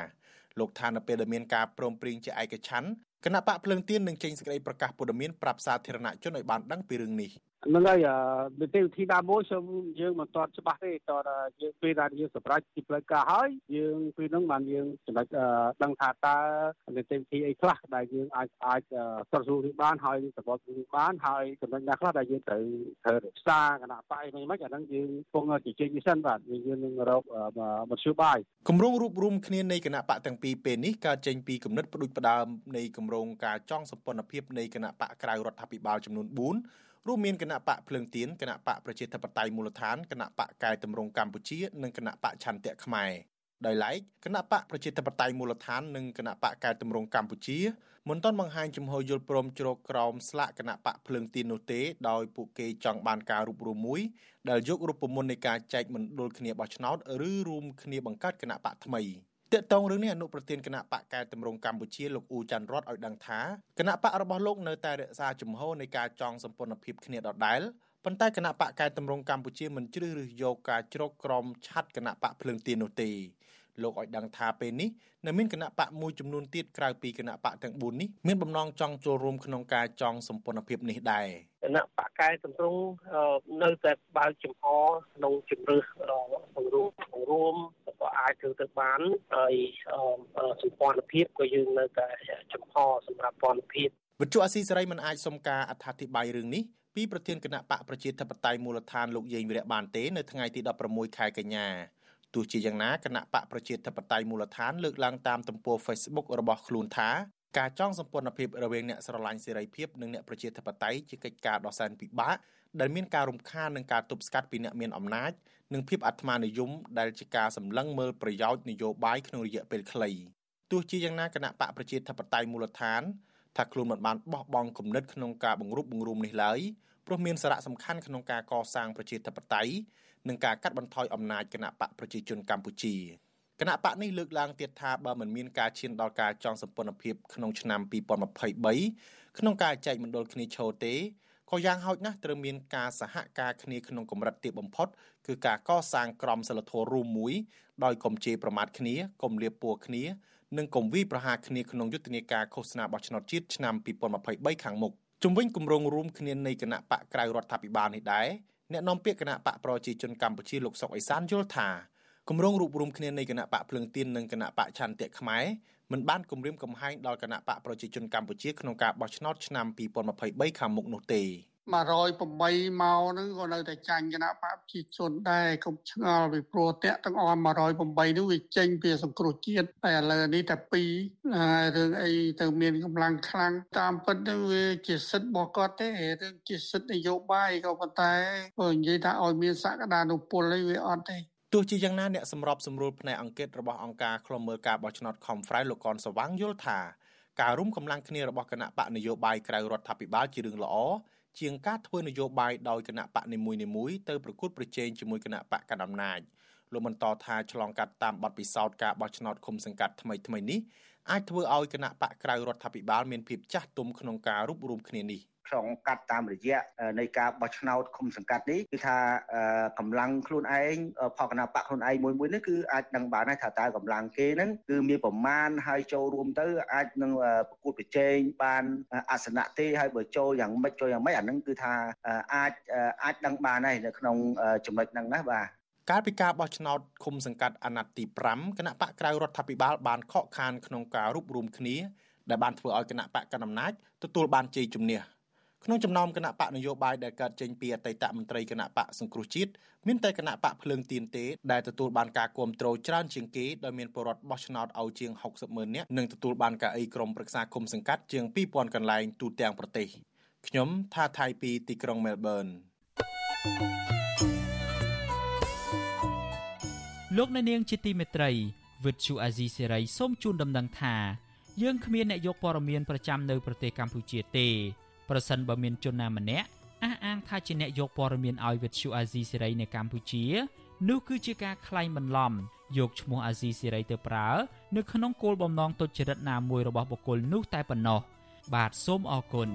លោកថានៅពេលដែលមានការព្រមព្រៀងជាឯកច្ឆន្ទគណៈបកភ្លើងទៀននឹងចេញសេចក្តីប្រកាសព័ត៌មានប្រាប់សាធារណជនឲ្យបានដឹងពីរឿងនេះ ហ្នឹងហើយនីតិវិធីណាមួយខ្ញុំយើងមិនទាន់ច្បាស់ទេតើយើងពេលដែលយើងសម្រេចពីផ្លូវការហើយយើងពេលហ្នឹងបានយើងចំណុចដឹងថាតើនីតិវិធីអីខ្លះដែលយើងអាចអាចស្រុកស្រួលនេះបានហើយសពតនេះបានហើយចំណុចណាខ្លះដែលយើងត្រូវត្រូវរក្សាគណៈបកមិនមិនអាហ្នឹងយើងគង់ជជែកនេះសិនបាទយើងនឹងរកមធ្យោបាយគម្រោងរួបរวมគ្នានៃគណៈបកទាំងពីរពេលនេះកើតចេញពីគំនិតផ្ដួចផ្ដើមនៃគម្រោងការចងសម្ព័ន្ធភាពនៃគណៈបកក្រៅរដ្ឋាភិបាលចំនួន4 រួមមានគណៈបកភ្លើងទៀនគណៈបកប្រជាធិបតេយ្យមូលដ្ឋានគណៈបកកែតម្រង់កម្ពុជា និងគណៈបកឆន្ទៈខ្មែរដោយឡែកគណៈបកប្រជាធិបតេយ្យមូលដ្ឋាននិងគណៈបកកែតម្រង់កម្ពុជាមិនទាន់បង្ហាញជំហរយល់ព្រមជ្រកក្រោមស្លាកគណៈបកភ្លើងទៀននោះទេដោយពួកគេចង់បានការរួបរวมមួយដែលយករូបមន្តនៃការចែកមណ្ឌលគ្នាបោះឆ្នោតឬរួមគ្នាបង្កើតគណៈបកថ្មី ទាក់ទងរឿងនេះអនុប្រធានគណៈបកកែតម្រង់កម្ពុជាលោកអ៊ូច័ន្ទរតឲ្យដឹងថាគណៈបករបស់លោកនៅតែរក្សាជំហរនៃការចងសម្ព័ន្ធភាពគ្នាដដែលប៉ុន្តែគណៈបកកែតម្រង់កម្ពុជាមិនជ្រើសរើសយកការជ្រកក្រមឆាត់គណៈបកភ្លើងទៀននោះទេ លោកឲ្យដឹងថាពេលនេះនៅមានគណៈបកមួយចំនួនទៀតក្រៅពីគណៈបកទាំង4នេះមានបំណងចង់ចូលរួមក្នុងការចងសម្ព័ន្ធភាពនេះដែរគណៈបកកែតម្រង់នៅតែបើកចំហក្នុងជំរឿសបង្រួមបង្រួមក៏អាចធ្វើទៅបានហើយសម្ព័ន្ធភាពក៏យើងនៅតែចំហសម្រាប់ព័ន្ធភាពវិទ្យុអស៊ីសេរីមិនអាចសុំការអត្ថាធិប្បាយរឿងនេះពីប្រធានគណៈបកប្រជាធិបតេយ្យមូលដ្ឋានលោកយេងវិរៈបានទេនៅថ្ងៃទី16ខែកញ្ញា ទោះជាយ៉ាងណាគណៈបកប្រជាធិបតេយ្យមូលដ្ឋានលើកឡើងតាមទំព័រ Facebook របស់ខ្លួនថាការចងសម្ព័ន្ធភាពរវាងអ្នកស្រឡាញ់សេរីភាពនិងអ្នកប្រជាធិបតេយ្យជាកិច្ចការដ៏សែនពិបាកដែលមានការរំខាននឹងការទប់ស្កាត់ពីអ្នកមានអំណាចនិងភាពអាត្មានិយមដែលជាការសម្លឹងមើលប្រយោជន៍នយោបាយក្នុងរយៈពេលខ្លីទោះជាយ៉ាងណាគណៈបកប្រជាធិបតេយ្យមូលដ្ឋានថាខ្លួនមិនបានបោះបង់គំនិតក្នុងការបង្រួបបង្រួមនេះឡើយព្រោះមានសារៈសំខាន់ក្នុងការកសាងប្រជាធិបតេយ្យ និងការកាត់បន្ថយអំណាចគណៈបកប្រជាជនកម្ពុជាគណៈបកនេះលើកឡើងទៀតថាបើមិនមានការឈានដល់ការចងសម្ព័ន្ធភាពក្នុងឆ្នាំ2023ក្នុងការចែកមណ្ឌលគ្នាឈរទេក៏យ៉ាងហោចណាស់ត្រូវមានការសហការគ្នាក្នុងកម្រិតទាបបំផុតគឺការកសាងក្រមសីលធម៌រួមមួយដោយកុំជេរប្រមាថគ្នាកុំលៀបពួរគ្នានិងកុំវិប្រហាគ្នាក្នុងយុទ្ធនាការឃោសនាបោះឆ្នោតជាតិឆ្នាំ2023ខាងមុខជំវិញគម្រោងរួមគ្នានៃគណៈបកក្រៅរដ្ឋាភិបាលនេះដែរ អ្នកនាំពាក្យគណៈបកប្រជាជនកម្ពុជាលោកសុកអេសានយល់ថាគម្រោងរួបរวมគ្នានៃគណៈបកភ្លើងទៀននិងគណៈបកឆន្ទៈខ្មែរមិនបានគម្រាមកំហែងដល់គណៈបកប្រជាជនកម្ពុជាក្នុងការបោះឆ្នោតឆ្នាំ2023ខាងមុខនោះទេ 108ម៉ោងហ្នឹងក៏នៅតែចាញ់គណៈបកប្រជាជនដែរកុំឆ្ងល់ពីព្រោះតាក់ទាំងអស់108នោះវាចេញពីសង្គ្រោះជាតិតែឥឡូវនេះតែ2រឿងអីទៅមានកម្លាំងខ្លាំងតាមពិតទៅវាជាសិទ្ធិរបស់គាត់ទេរឿងជាសិទ្ធិនយោបាយក៏ប៉ុន្តែបើនិយាយថាឲ្យមានសក្តានុពលអីវាអត់ទេទោះជាយ៉ាងណាអ្នកសម្របសម្រួលផ្នែកអង្គិតរបស់អង្គការឃ្លាំមើលការបោះឆ្នោត Confrey លោកកនសវាងយល់ថាការរួមកម្លាំងគ្នារបស់គណៈបកនយោបាយក្រៅរដ្ឋាភិបាលជារឿងល្អ ជាងការធ្វើនយោបាយដោយគណៈបកនីមួយៗទៅប្រកួតប្រជែងជាមួយគណៈបកកណ្ដាលអំណាចលោកបន្តថាឆ្លងកាត់តាមបទពិសោធន៍ការបោះឆ្នោតឃុំសង្កាត់ថ្មីៗនេះអាចធ្វើឲ្យគណៈបកក្រៅរដ្ឋាភិបាលមានភាពចាស់ទុំក្នុងការរួបរวมគ្នានេះ ខឆ្លងកាត់តាមរយៈនៃការបោះឆ្នោតឃុំសង្កាត់នេះគឺថាកម្លាំងខ្លួនឯងផលគណៈបកខ្លួនឯងមួយមួយនេះគឺអាចដឹងបានហើយថាតើកម្លាំងគេហ្នឹងគឺមានប្រមាណហើយចូលរួមទៅអាចនឹងប្រកួតប្រជែងបានអាសនៈទេហើយបើចូលយ៉ាងម៉េចចូលយ៉ាងម៉េចអាហ្នឹងគឺថាអាចអាចដឹងបានហើយនៅក្នុងចំណុចហ្នឹងណាបាទកាលពីការបោះឆ្នោតឃុំសង្កាត់អាណត្តិទី5គណៈបកក្រៅរដ្ឋាភិបាលបានខកខានក្នុងការរួបរวมគ្នាដែលបានធ្វើឲ្យគណៈបកកណ្ដាលអំណាចទទួលបានជ័យជំនះ ក្នុងចំណោមគណៈបកនយោបាយដែលកើតចេញពីអតីតមន្ត្រីគណៈបកសង្គ្រោះជាតិមានតែគណៈបកភ្លើងទៀនទេដែលទទួលបានការគ្រប់គ្រងច្រើនជាងគេដោយមានពលរដ្ឋបោះឆ្នោតឲ្យជាង60ម៉ឺននាក់និងទទួលបានការអីក្រុមប្រឹក្សាគុំសង្កាត់ជាង2000កន្លែងទូទាំងប្រទេសខ្ញុំថាថៃពីទីក្រុងមែលប៊នលោកអ្នកនាងជាទីមេត្រីវិទ្យុអាស៊ីសេរីសូមជូនដំណឹងថាយើងគ្មានអ្នកយកព័ត៌មានប្រចាំនៅប្រទេសកម្ពុជាទេ ប្រសិនបើមានជនណាម្នាក់អះអាងថាជាអ្នកយកព័ត៌មានឲ្យវិទ្យុអាស៊ីសេរីនៅកម្ពុជានោះគឺជាការក្លែងបន្លំយកឈ្មោះអាស៊ីសេរីទៅប្រើនៅក្នុងគោលបំណងទុច្ចរិតណាមួយរបស់បុគ្គលនោះតែប៉ុណ្ណោះបាទសូមអរគុណ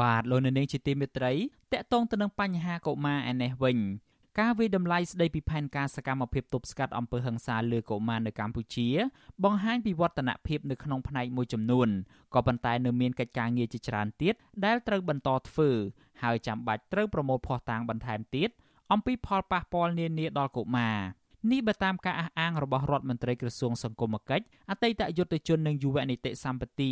បាទលោកនៅនាងជាទីមេត្រីតកតងទៅនឹងបញ្ហាកុមារឯនេះវិញ ការវិដំឡៃស្ដីពីផែនការសកម្មភាពទប់ស្កាត់អំពើហិង្សាលើកុមារនៅកម្ពុជា បង្ហាញពីវឌ្ឍនភាពនៅក្នុងផ្នែកមួយចំនួនក៏ប៉ុន្តែនៅមានកិច្ចការងារជាច្រើនទៀតដែលត្រូវបន្តធ្វើហើយចាំបាច់ត្រូវប្រមូលភស្តុតាងបន្ថែមទៀតអំពីផលប៉ះពាល់នានាដល់កុមារនេះបើតាមការអះអាងរបស់រដ្ឋមន្ត្រីក្រសួងសង្គមគិច្ចអតីតយុទ្ធជននិងយុវនីតិសម្បទា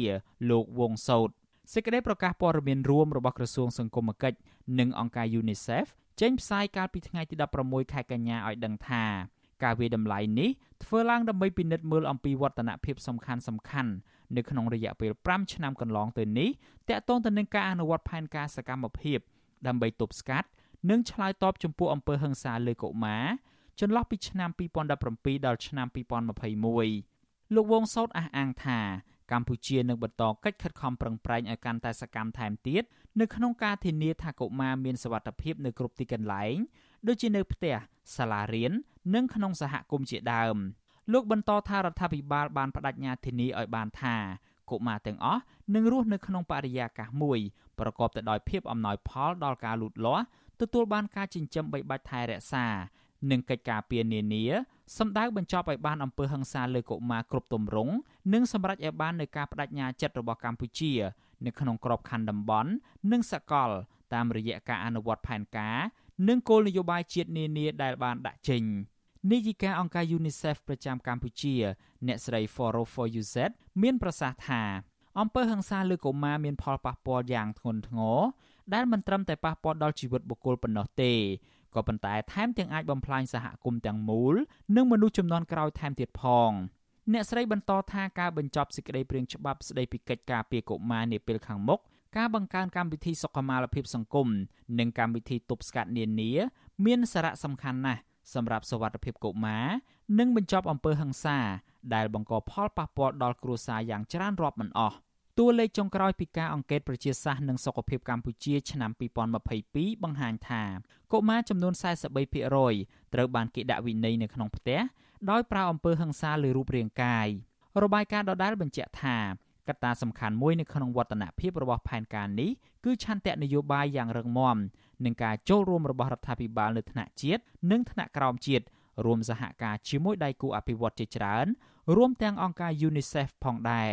លោកវងសោតសេចក្តីប្រកាសព័ត៌មានរួមរបស់ក្រសួងសង្គមគិច្ចនិងអង្គការ UNICEF ចេញផ្សាយកាលពីថ្ងៃទី16ខែកញ្ញាឲ្យដឹងថាការវាយតម្លៃនេះធ្វើឡើងដើម្បីពិនិត្យមើលអំពីវឌ្ឍនភាពសំខាន់សំខាន់នៅក្នុងរយៈពេល5ឆ្នាំកន្លងទៅនេះតាក់ទងទៅនឹងការអនុវត្តផែនការសកម្មភាព ដើម្បីទប់ស្កាត់និងឆ្លើយតបចំពោះអំពើហិង្សាលើកុមារចន្លោះពីឆ្នាំ2017ដល់ឆ្នាំ2021លោកវងសោតអះអាងថា កម្ពុជានឹងបន្តកិច្ចខិតខំប្រឹងប្រែងឲ្យកាន់តែសកម្មថែមទៀតនៅក្នុងការធានាថាកុមារមានសុវត្ថិភាពនៅគ្រប់ទីកន្លែងដូចជានៅផ្ទះសាលារៀននិងក្នុងសហគមន៍ជាដើមលោកបន្តថារដ្ឋាភិបាលបានបដិញ្ញាធានាឲ្យបានថាកុមារទាំងអស់នឹងរស់នៅក្នុងបរិយាកាសមួយប្រកបទៅដោយភាពអំណោយផលដល់ការលូតលាស់ទទួលបានការចិញ្ចឹមបីបាច់ថែរក្សា និងកិច្ចការពារនានាសម្ដៅបញ្ចប់ឲ្យបានអំពើហិង្សាលើកុមារគ្រប់ទម្រង់និងសម្រេចឲ្យបាននូវការបដិញ្ញាចិត្តរបស់កម្ពុជានៅក្នុងក្របខ័ណ្ឌតំបន់និងសកល តាមរយៈការអនុវត្តផែនការនិងគោលនយោបាយជាតិនានាដែលបានដាក់ចេញនាយិកាអង្គការ UNICEF ប្រចាំកម្ពុជា អ្នកស្រី Foro for UZ មានប្រសាសន៍ថាអំពើហិង្សាលើកុមារមានផលប៉ះពាល់យ៉ាងធ្ងន់ធ្ងរដែលមិនត្រឹមតែប៉ះពាល់ដល់ជីវិតបុគ្គលប៉ុណ្ណោះទេ ក៏ប៉ុន្តែថែមទាំងអាចបំផ្លាញសហគមន៍ទាំងមូលនិងមនុស្សចំនួនក្រោយថែមទៀតផងអ្នកស្រីបន្តថាការបញ្ចប់សេចក្តីព្រាងច្បាប់ស្តីពីកិច្ចការពារកុមារនាពេលខាងមុខការបង្កើនកម្មវិធីសុខុមាលភាពសង្គមនិងកម្មវិធីទប់ស្កាត់នានា មានសារៈសំខាន់ណាស់សម្រាប់សុវត្ថិភាពកុមារនិងបញ្ចប់អំពើហិង្សា ដែលបង្កផលប៉ះពាល់ដល់គ្រួសារយ៉ាងច្រើនរាប់មិនអស់ តួលេខចុងក្រោយពីការអង្កេតប្រជាសាស្ត្រនិងសុខភាពកម្ពុជាឆ្នាំ2022បង្ហាញថាកុមារចំនួន43%ត្រូវបានគេដាក់វិន័យនៅក្នុងផ្ទះដោយប្រើអំពើហិង្សាលើរូបរាងកាយរបាយការណ៍ដដែលបញ្ជាក់ថាកត្តាសំខាន់មួយនៅក្នុងវឌ្ឍនភាពរបស់ផែនការនេះគឺឆន្ទៈនយោបាយយ៉ាងរឹងមាំនិងការចូលរួមរបស់រដ្ឋាភិបាលនៅថ្នាក់ជាតិនិងថ្នាក់ក្រោមជាតិរួមសហការជាមួយដៃគូអភិវឌ្ឍជាច្រើន រួមទាំងអង្គការ UNICEF ផងដែរ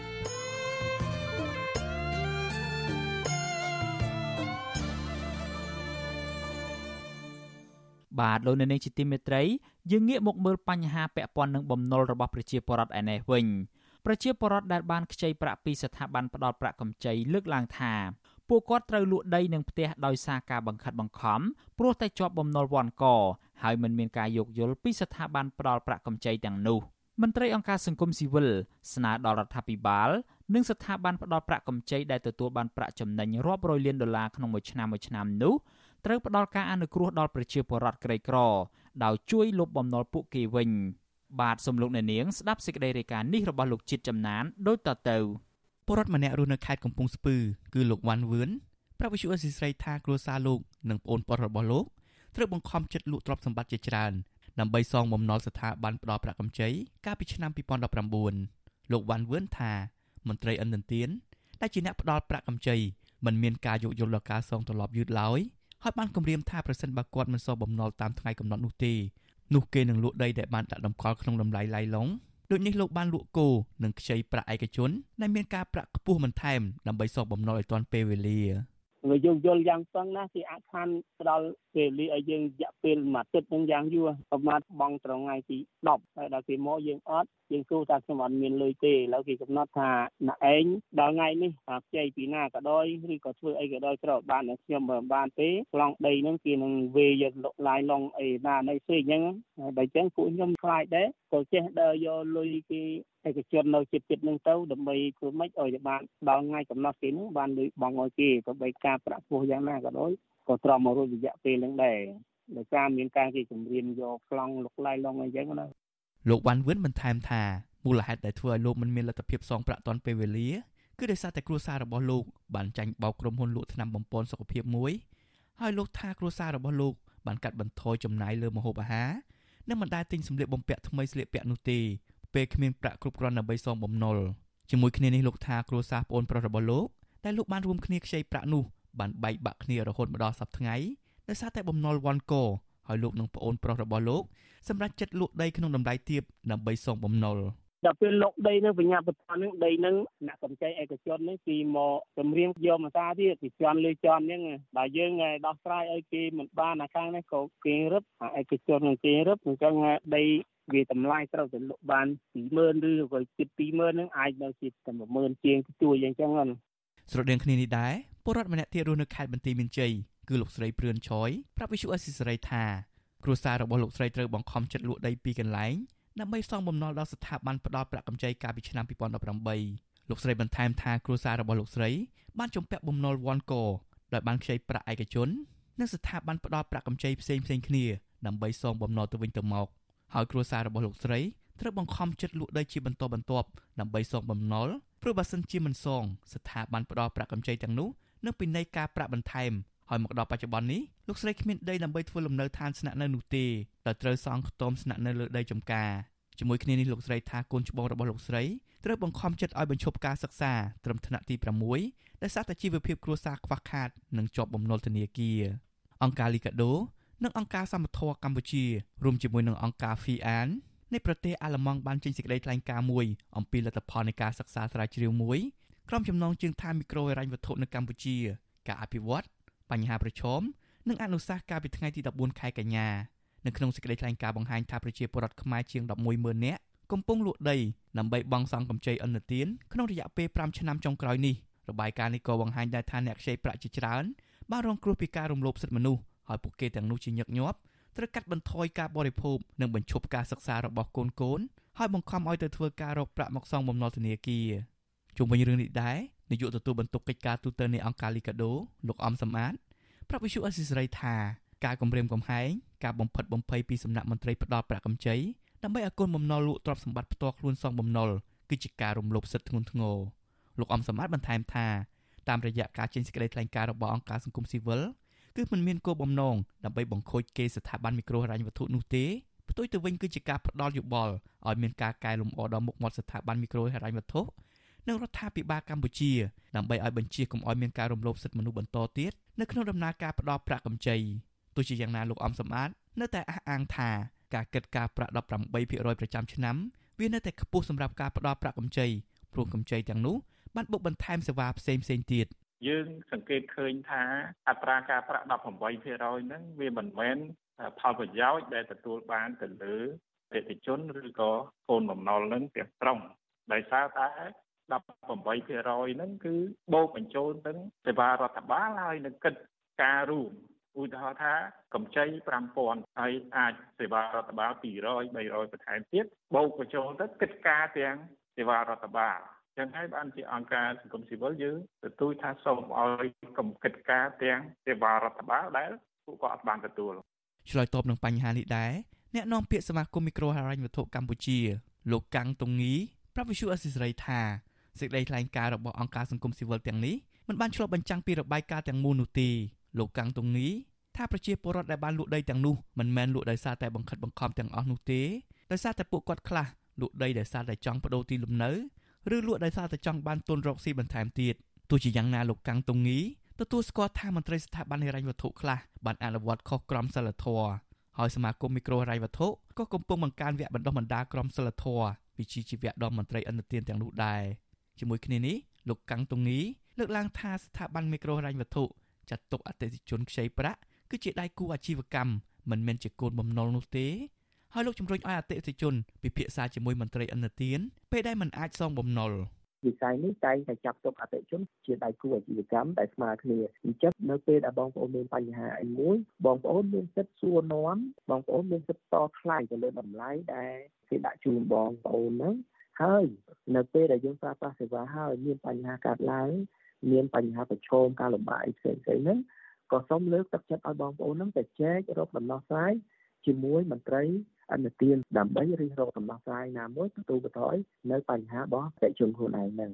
បាទលោកនៅនាងជាទីមេត្រីយើងងាកមកមើលបញ្ហាពាក់ព័ន្ធនឹងបំណុលរបស់ប្រជាពលរដ្ឋឯនេះវិញប្រជាពលរដ្ឋដែលបានខ្ចីប្រាក់ពីស្ថាប័នផ្ដល់ប្រាក់កម្ចីលើកឡើងថាពួកគាត់ត្រូវលក់ដីនិងផ្ទះដោយសារការបង្ខិតបង្ខំព្រោះតែជាប់បំណុលវ័នកហើយមិនមានការយោគយល់ពីស្ថាប័នផ្ដល់ប្រាក់កម្ចីទាំងនោះមន្ត្រីអង្គការសង្គមស៊ីវិលស្នើដល់រដ្ឋាភិបាលនិងស្ថាប័នផ្ដល់ប្រាក់កម្ចីដែលទទួលបានប្រាក់ចំណេញរាប់រយលានដុល្លារក្នុងមួយឆ្នាំមួយឆ្នាំនោះ ត្រូវផ្ដល់ការអនុគ្រោះដល់ប្រជាពលរដ្ឋក្រីក្រ ដោយជួយលុបបំណុលពួកគេវិញ បាទសំលោកអ្នកនាងស្ដាប់សេចក្តីរាយការណ៍នេះរបស់លោកជាតិចំណានដូចតទៅពលរដ្ឋម្នាក់រស់នៅខេត្តកំពង់ស្ពឺគឺលោកវ៉ាន់វឿនប្រាប់វិសុអេស៊ីស្រីថាគ្រួសារលោកនិងប្អូនប្រុសរបស់លោកត្រូវបង្ខំចិត្តលក់ទ្រព្យសម្បត្តិជាច្រើនដើម្បីសងបំណុលស្ថាប័នផ្ដល់ប្រាក់កម្ចីកាលពីឆ្នាំ2019លោកវ៉ាន់វឿនថាមន្ត្រីអន្តរជាតិដែលជាអ្នកផ្ដល់ប្រាក់កម្ចីមិនមានការយោគយល់ដល់ការសងត្រឡប់យឺតឡើយ ហើយបានគម្រាមថាប្រសិនបើគាត់មិនសងបំណុលតាមថ្ងៃកំណត់នោះទេនោះគេនឹងលក់ដីដែលបានដាក់តម្កល់ក្នុងតម្លៃឡៃឡុងដូចនេះលោកបានលក់គោនិងខ្ចីប្រាក់ឯកជនដែលមានការប្រាក់ខ្ពស់បន្ថែមដើម្បីសងបំណុលឲ្យទាន់ពេលវេលាវាយើងយល់យ៉ាងប៉ុណ្ណាគេអាចខានផ្ដល់ពេលវេលាឲ្យយើងរយៈពេលមួយអាទិត្យនឹងយ៉ាងយូរប្រហែលបងត្រង់ថ្ងៃទី10ហើយដល់គេមកយើងអត់ យើងសួរថាខ្ញុំអត់មានលុយទេឥឡូវគេកំណត់ថាអ្នកឯងដល់ថ្ងៃនេះខ្ចីពីណាក៏ដោយឬក៏ធ្វើអីក៏ដោយត្រូវបានខ្ញុំមិនបានទេប្លង់ដីហ្នឹងគេនឹងវេយកលុកឡាយឡងអីណានៃផ្សេងអញ្ចឹងហើយបើអញ្ចឹងពួកខ្ញុំខ្លាចដែរក៏ចេះដើរយកលុយគេឯកជននៅចិត្តចិត្តនឹងទៅដើម្បីធ្វើម៉េចឲ្យបានដល់ថ្ងៃកំណត់គេនឹងបានលុយបងឲ្យគេទៅបីការប្រាក់ពោះយ៉ាងណាក៏ដោយក៏ទ្រាំមករួចរយៈពេលនឹងដែរដោយសារមានការគេជំរាបយកប្លង់លុកឡាយឡងអីចឹងណា លោកវ៉ាន់វិនបន្ថែមថាមូលហេតុដែលធ្វើឲ្យលោកមិនមានលទ្ធភាពសងប្រាក់ទាន់ពេលវេលាគឺដោយសារតែគ្រួសាររបស់លោកបានចាញ់បោកក្រុមហ៊ុនលក់ថ្នាំបំពន់សុខភាពមួយហើយលោកថាគ្រួសាររបស់លោកបានកាត់បន្ថយចំណាយលើម្ហូបអាហារនិងមិនដែលទិញសម្លៀកបំពាក់ថ្មីស្លៀកពាក់នោះទេពេលគ្មានប្រាក់គ្រប់គ្រាន់ដើម្បីសងបំណុលជាមួយគ្នានេះលោកថាគ្រួសារប្អូនប្រុសរបស់លោកដែលលោកបានរួមគ្នាខ្ចីប្រាក់នោះបានបែកបាក់គ្នារហូតមកដល់សប្តាហ៍ថ្ងៃដោយសារតែបំណុលវ៉ាន់ក ហើយលោកនិងប្អូនប្រុសរបស់លោកសម្រាប់ចិត្តលក់ដីក្នុងតម្លៃទាបដើម្បីសងបំណុលដល់ពេលលោកដីនឹងបញ្ញាបត្រនឹងដីនឹងអ្នកកម្ចីឯកជននឹងពីមកចម្រៀងយកមកសាទៀតពីជន់លើជន់ហ្នឹងបើយើងដោះស្រាយឲ្យគេមិនបានអាខាងនេះក៏គេរឹបឯកជននឹងគេរឹបអញ្ចឹងដីវាតម្លៃត្រូវតែលក់បាន20000ឬក៏ជិត20000ហ្នឹងអាចនៅជិតតែ10000ជាងជួយអញ្ចឹងហ្នឹងស្រដៀងគ្នានេះដែរពលរដ្ឋម្នាក់ទៀតរស់នៅខេត្តបន្ទាយមានជ័យ គឺលោកស្រីព្រឿនឆយប្រាប់វិសុអេស៊ីសរ៉ៃថាគ្រួសាររបស់លោកស្រីត្រូវបង្ខំចិត្តលក់ដីពីកន្លែងដើម្បីសងបំណុលដល់ស្ថាប័នផ្ដល់ប្រាក់កម្ចីកាលពីឆ្នាំ2018លោកស្រីបន្ថែមថាគ្រួសាររបស់លោកស្រីបានជំពាក់បំណុលវ៉ាន់កដោយបានខ្ចីប្រាក់ឯកជននិងស្ថាប័នផ្ដល់ប្រាក់កម្ចីផ្សេងៗគ្នាដើម្បីសងបំណុលទៅវិញទៅមកហើយគ្រួសាររបស់លោកស្រីត្រូវបង្ខំចិត្តលក់ដីជាបន្តបន្ទាប់ដើម្បីសងបំណុលព្រោះបើសិនជាមិនសងស្ថាប័នផ្ដល់ប្រាក់កម្ចីទាំងនោះនឹងពិន័យការប្រាក់បន្ថែម ហើយមកដល់បច្ចុប្បន្ននេះលោកស្រីគ្មានដីដើម្បីធ្វើលំនៅឋានស្នាក់នៅនោះទេដោយត្រូវសង់ខ្ទមស្នាក់នៅលើដីចំការជាមួយគ្នានេះលោកស្រីថាកូនច្បងរបស់លោកស្រីត្រូវបង្ខំចិត្តឲ្យបញ្ឈប់ការសិក្សាត្រឹមថ្នាក់ទី6ដោយសារតែជីវភាពគ្រួសារខ្វះខាតនិងជាប់បំណុលធនាគារអង្គការលីកាដូនិងអង្គការសមត្ថៈកម្ពុជារួមជាមួយនឹងអង្គការ FIAN នៃប្រទេសអាល្លឺម៉ង់បានចេញសេចក្តីថ្លែងការណ៍មួយអំពីលទ្ធផលនៃការសិក្សាស្រាវជ្រាវមួយក្រុមចំណងជើងថាមីក្រូហិរញ្ញវត្ថុនៅកម្ពុជា ការអភិវឌ្ឍ បញ្ហាប្រឈមនិងអនុសាសន៍កាលពីថ្ងៃទី14ខែកញ្ញានៅក្នុងសេចក្តីថ្លែងការណ៍បង្ហាញថាប្រជាពលរដ្ឋខ្មែរជាង110,000នាក់កំពុងលក់ដីដើម្បីបង់សងកម្ចីអន្តទានក្នុងរយៈពេល5ឆ្នាំចុងក្រោយនេះរបាយការណ៍នេះក៏បង្ហាញដែរថាអ្នកខ្ចីប្រាក់ជាច្រើនបានរងគ្រោះពីការរំលោភសិទ្ធិមនុស្សហើយពួកគេទាំងនោះជាញឹកញាប់ត្រូវកាត់បន្ថយការបរិភោគនិងបញ្ឈប់ការសិក្សារបស់កូនកូនហើយបង្ខំឲ្យទៅធ្វើការរកប្រាក់មកសងបំណុលធនាគារជុំវិញរឿងនេះដែរ នាយកទទួលបន្ទុកកិច្ចការទូតនៃអង្គការលីកាដូលោកអំសំអាតប្រាប់វិសុអសិសរីថាការគម្រាមកំហែងការបំផិតបំភ័យពីសំណាក់មន្ត្រីផ្ដាល់ប្រាក់កម្ចីដើម្បីឲ្យកូនបំណុលលក់ទ្រព្យសម្បត្តិផ្ទាល់ខ្លួនសងបំណុលគឺជាការរំលោភសិទ្ធិធ្ងន់ធ្ងរលោកអំសមត្ថបន្ថែមថាតាមរយៈការចេញសេចក្តីថ្លែងការណ៍របស់អង្គការសង្គមស៊ីវិលគឺមិនមានគោលបំណងដើម្បីបង្ខូចគេស្ថាប័នមីក្រូហិរញ្ញវត្ថុនោះទេផ្ទុយទៅវិញគឺជាការផ្ដល់យោបល់ឲ្យមានការកែលម្អដល់មុខមាត់ស្ថាប័នមីក្រូហិរញ្ញវត្ថុ និងរដ្ឋាភិបាលកម្ពុជាដើម្បីឲ្យបញ្ជាកុំឲ្យមានការរំលោភសិទ្ធិមនុស្សបន្តទៀតនៅក្នុងដំណើរការផ្ដល់ប្រាក់កម្ចីទោះជាយ៉ាងណាលោកអំសំអាតនៅតែអះអាងថាការគិតការប្រាក់18%ប្រចាំឆ្នាំវានៅតែខ្ពស់សម្រាប់ការផ្ដល់ប្រាក់កម្ចីព្រោះកម្ចីទាំងនោះបានបុកបន្ថែមសេវាផ្សេងផ្សេងទៀតយើងសង្កេតឃើញថាអត្រាការប្រាក់18%ហ្នឹងវាមិនមែនផលប្រយោជន៍ដែលទទួលបានទៅលើអតិថិជនឬក៏កូនបំណុលហ្នឹងទាំងស្រុងដោយសារតែ 18%ហ្នឹងគឺបូកបញ្ចូលទាំងសេវារដ្ឋបាលហើយនឹងគិតការរួមឧទាហរណ៍ថាកម្ចី5000ហើយអាចសេវារដ្ឋបាល200 300បន្ថែមទៀតបូកបញ្ចូលទៅគិតការទាំងសេវារដ្ឋបាលចឹងហើយបានជាអង្គការសង្គមស៊ីវិលយើងទទូចថាសូមឲ្យកំកិតការទាំងសេវារដ្ឋបាលដែលពួកគាត់អត់បានទទួលឆ្លើយតបនឹងបញ្ហានេះដែរអ្នកនាំពាក្យសមាគមមីក្រូហិរញ្ញវត្ថុកម្ពុជាលោកកាំងតុងងីប្រាប់វិសុអសិសរីថា សេចក្តីថ្លែងការណ៍របស់អង្គការសង្គមស៊ីវិលទាំងនេះមិនបានឆ្លុះបញ្ចាំងពីរបាយការណ៍ទាំងមូលនោះទេលោកកាំងតុងងីថាប្រជាពលរដ្ឋដែលបានលក់ដីទាំងនោះមិនមែនលក់ដោយសារតែបង្ខិតបង្ខំទាំងអស់នោះទេដោយសារតែពួកគាត់ខ្លះលក់ដីដោយសារតែចង់បដូរទីលំនៅឬលក់ដោយសារតែចង់បានទុនរកស៊ីបន្ថែមទៀតទោះជាយ៉ាងណាលោកកាំងតុងងីទទួលស្គាល់ថាមន្ត្រីស្ថាប័នហិរញ្ញវត្ថុខ្លះបានអនុវត្តខុសក្រមសីលធម៌ហើយសមាគមមីក្រូហិរញ្ញវត្ថុក៏កំពុងបង្កើនវគ្គបណ្ដុះបណ្ដាលក្រមសីលធម៌វិជ្ជាជីវៈដល់មន្ត្រីអន្តរជាតិទាំងនោះដែរ ជាមួយគ្នានេះលោកកាំងតុងងីលើកឡើងថាស្ថាប័នមីក្រូហិរញ្ញវត្ថុចាត់ទុកអតិថិជនខ្ចីប្រាក់គឺជាដៃគូអាជីវកម្មមិនមែនជាកូនបំណុលនោះទេហើយលោកជំរុញឲ្យអតិថិជនពិភាក្សាជាមួយមន្ត្រីអន្តទានពេលដែលមិនអាចសងបំណុលវិស័យនេះតែងតែចាប់ទុកអតិជនជាដៃគូអាជីវកម្មដែលស្មើគ្នាអញ្ចឹងនៅពេលដែលបងប្អូនមានបញ្ហាអីមួយបងប្អូនមានសិទ្ធិសួរនាំបងប្អូនមានសិទ្ធិតថ្លៃទៅលើតម្លៃដែលគេដាក់ជូនបងប្អូនហ្នឹង ហើយនៅពេលដែលយើងប្រើប្រាស់សេវាហើយមានបញ្ហាកើតឡើងមានបញ្ហាប្រឈមការលំបាកអីផ្សេងៗហ្នឹងក៏សូមលើកទឹកចិត្តឲ្យបងប្អូនហ្នឹងទៅចែករកដំណោះស្រាយជាមួយមន្ត្រីអន្តទានដើម្បីរិះរកដំណោះស្រាយណាមួយទទួលបន្ថយនៅបញ្ហារបស់ប្រជាជនខ្លួនឯងហ្នឹង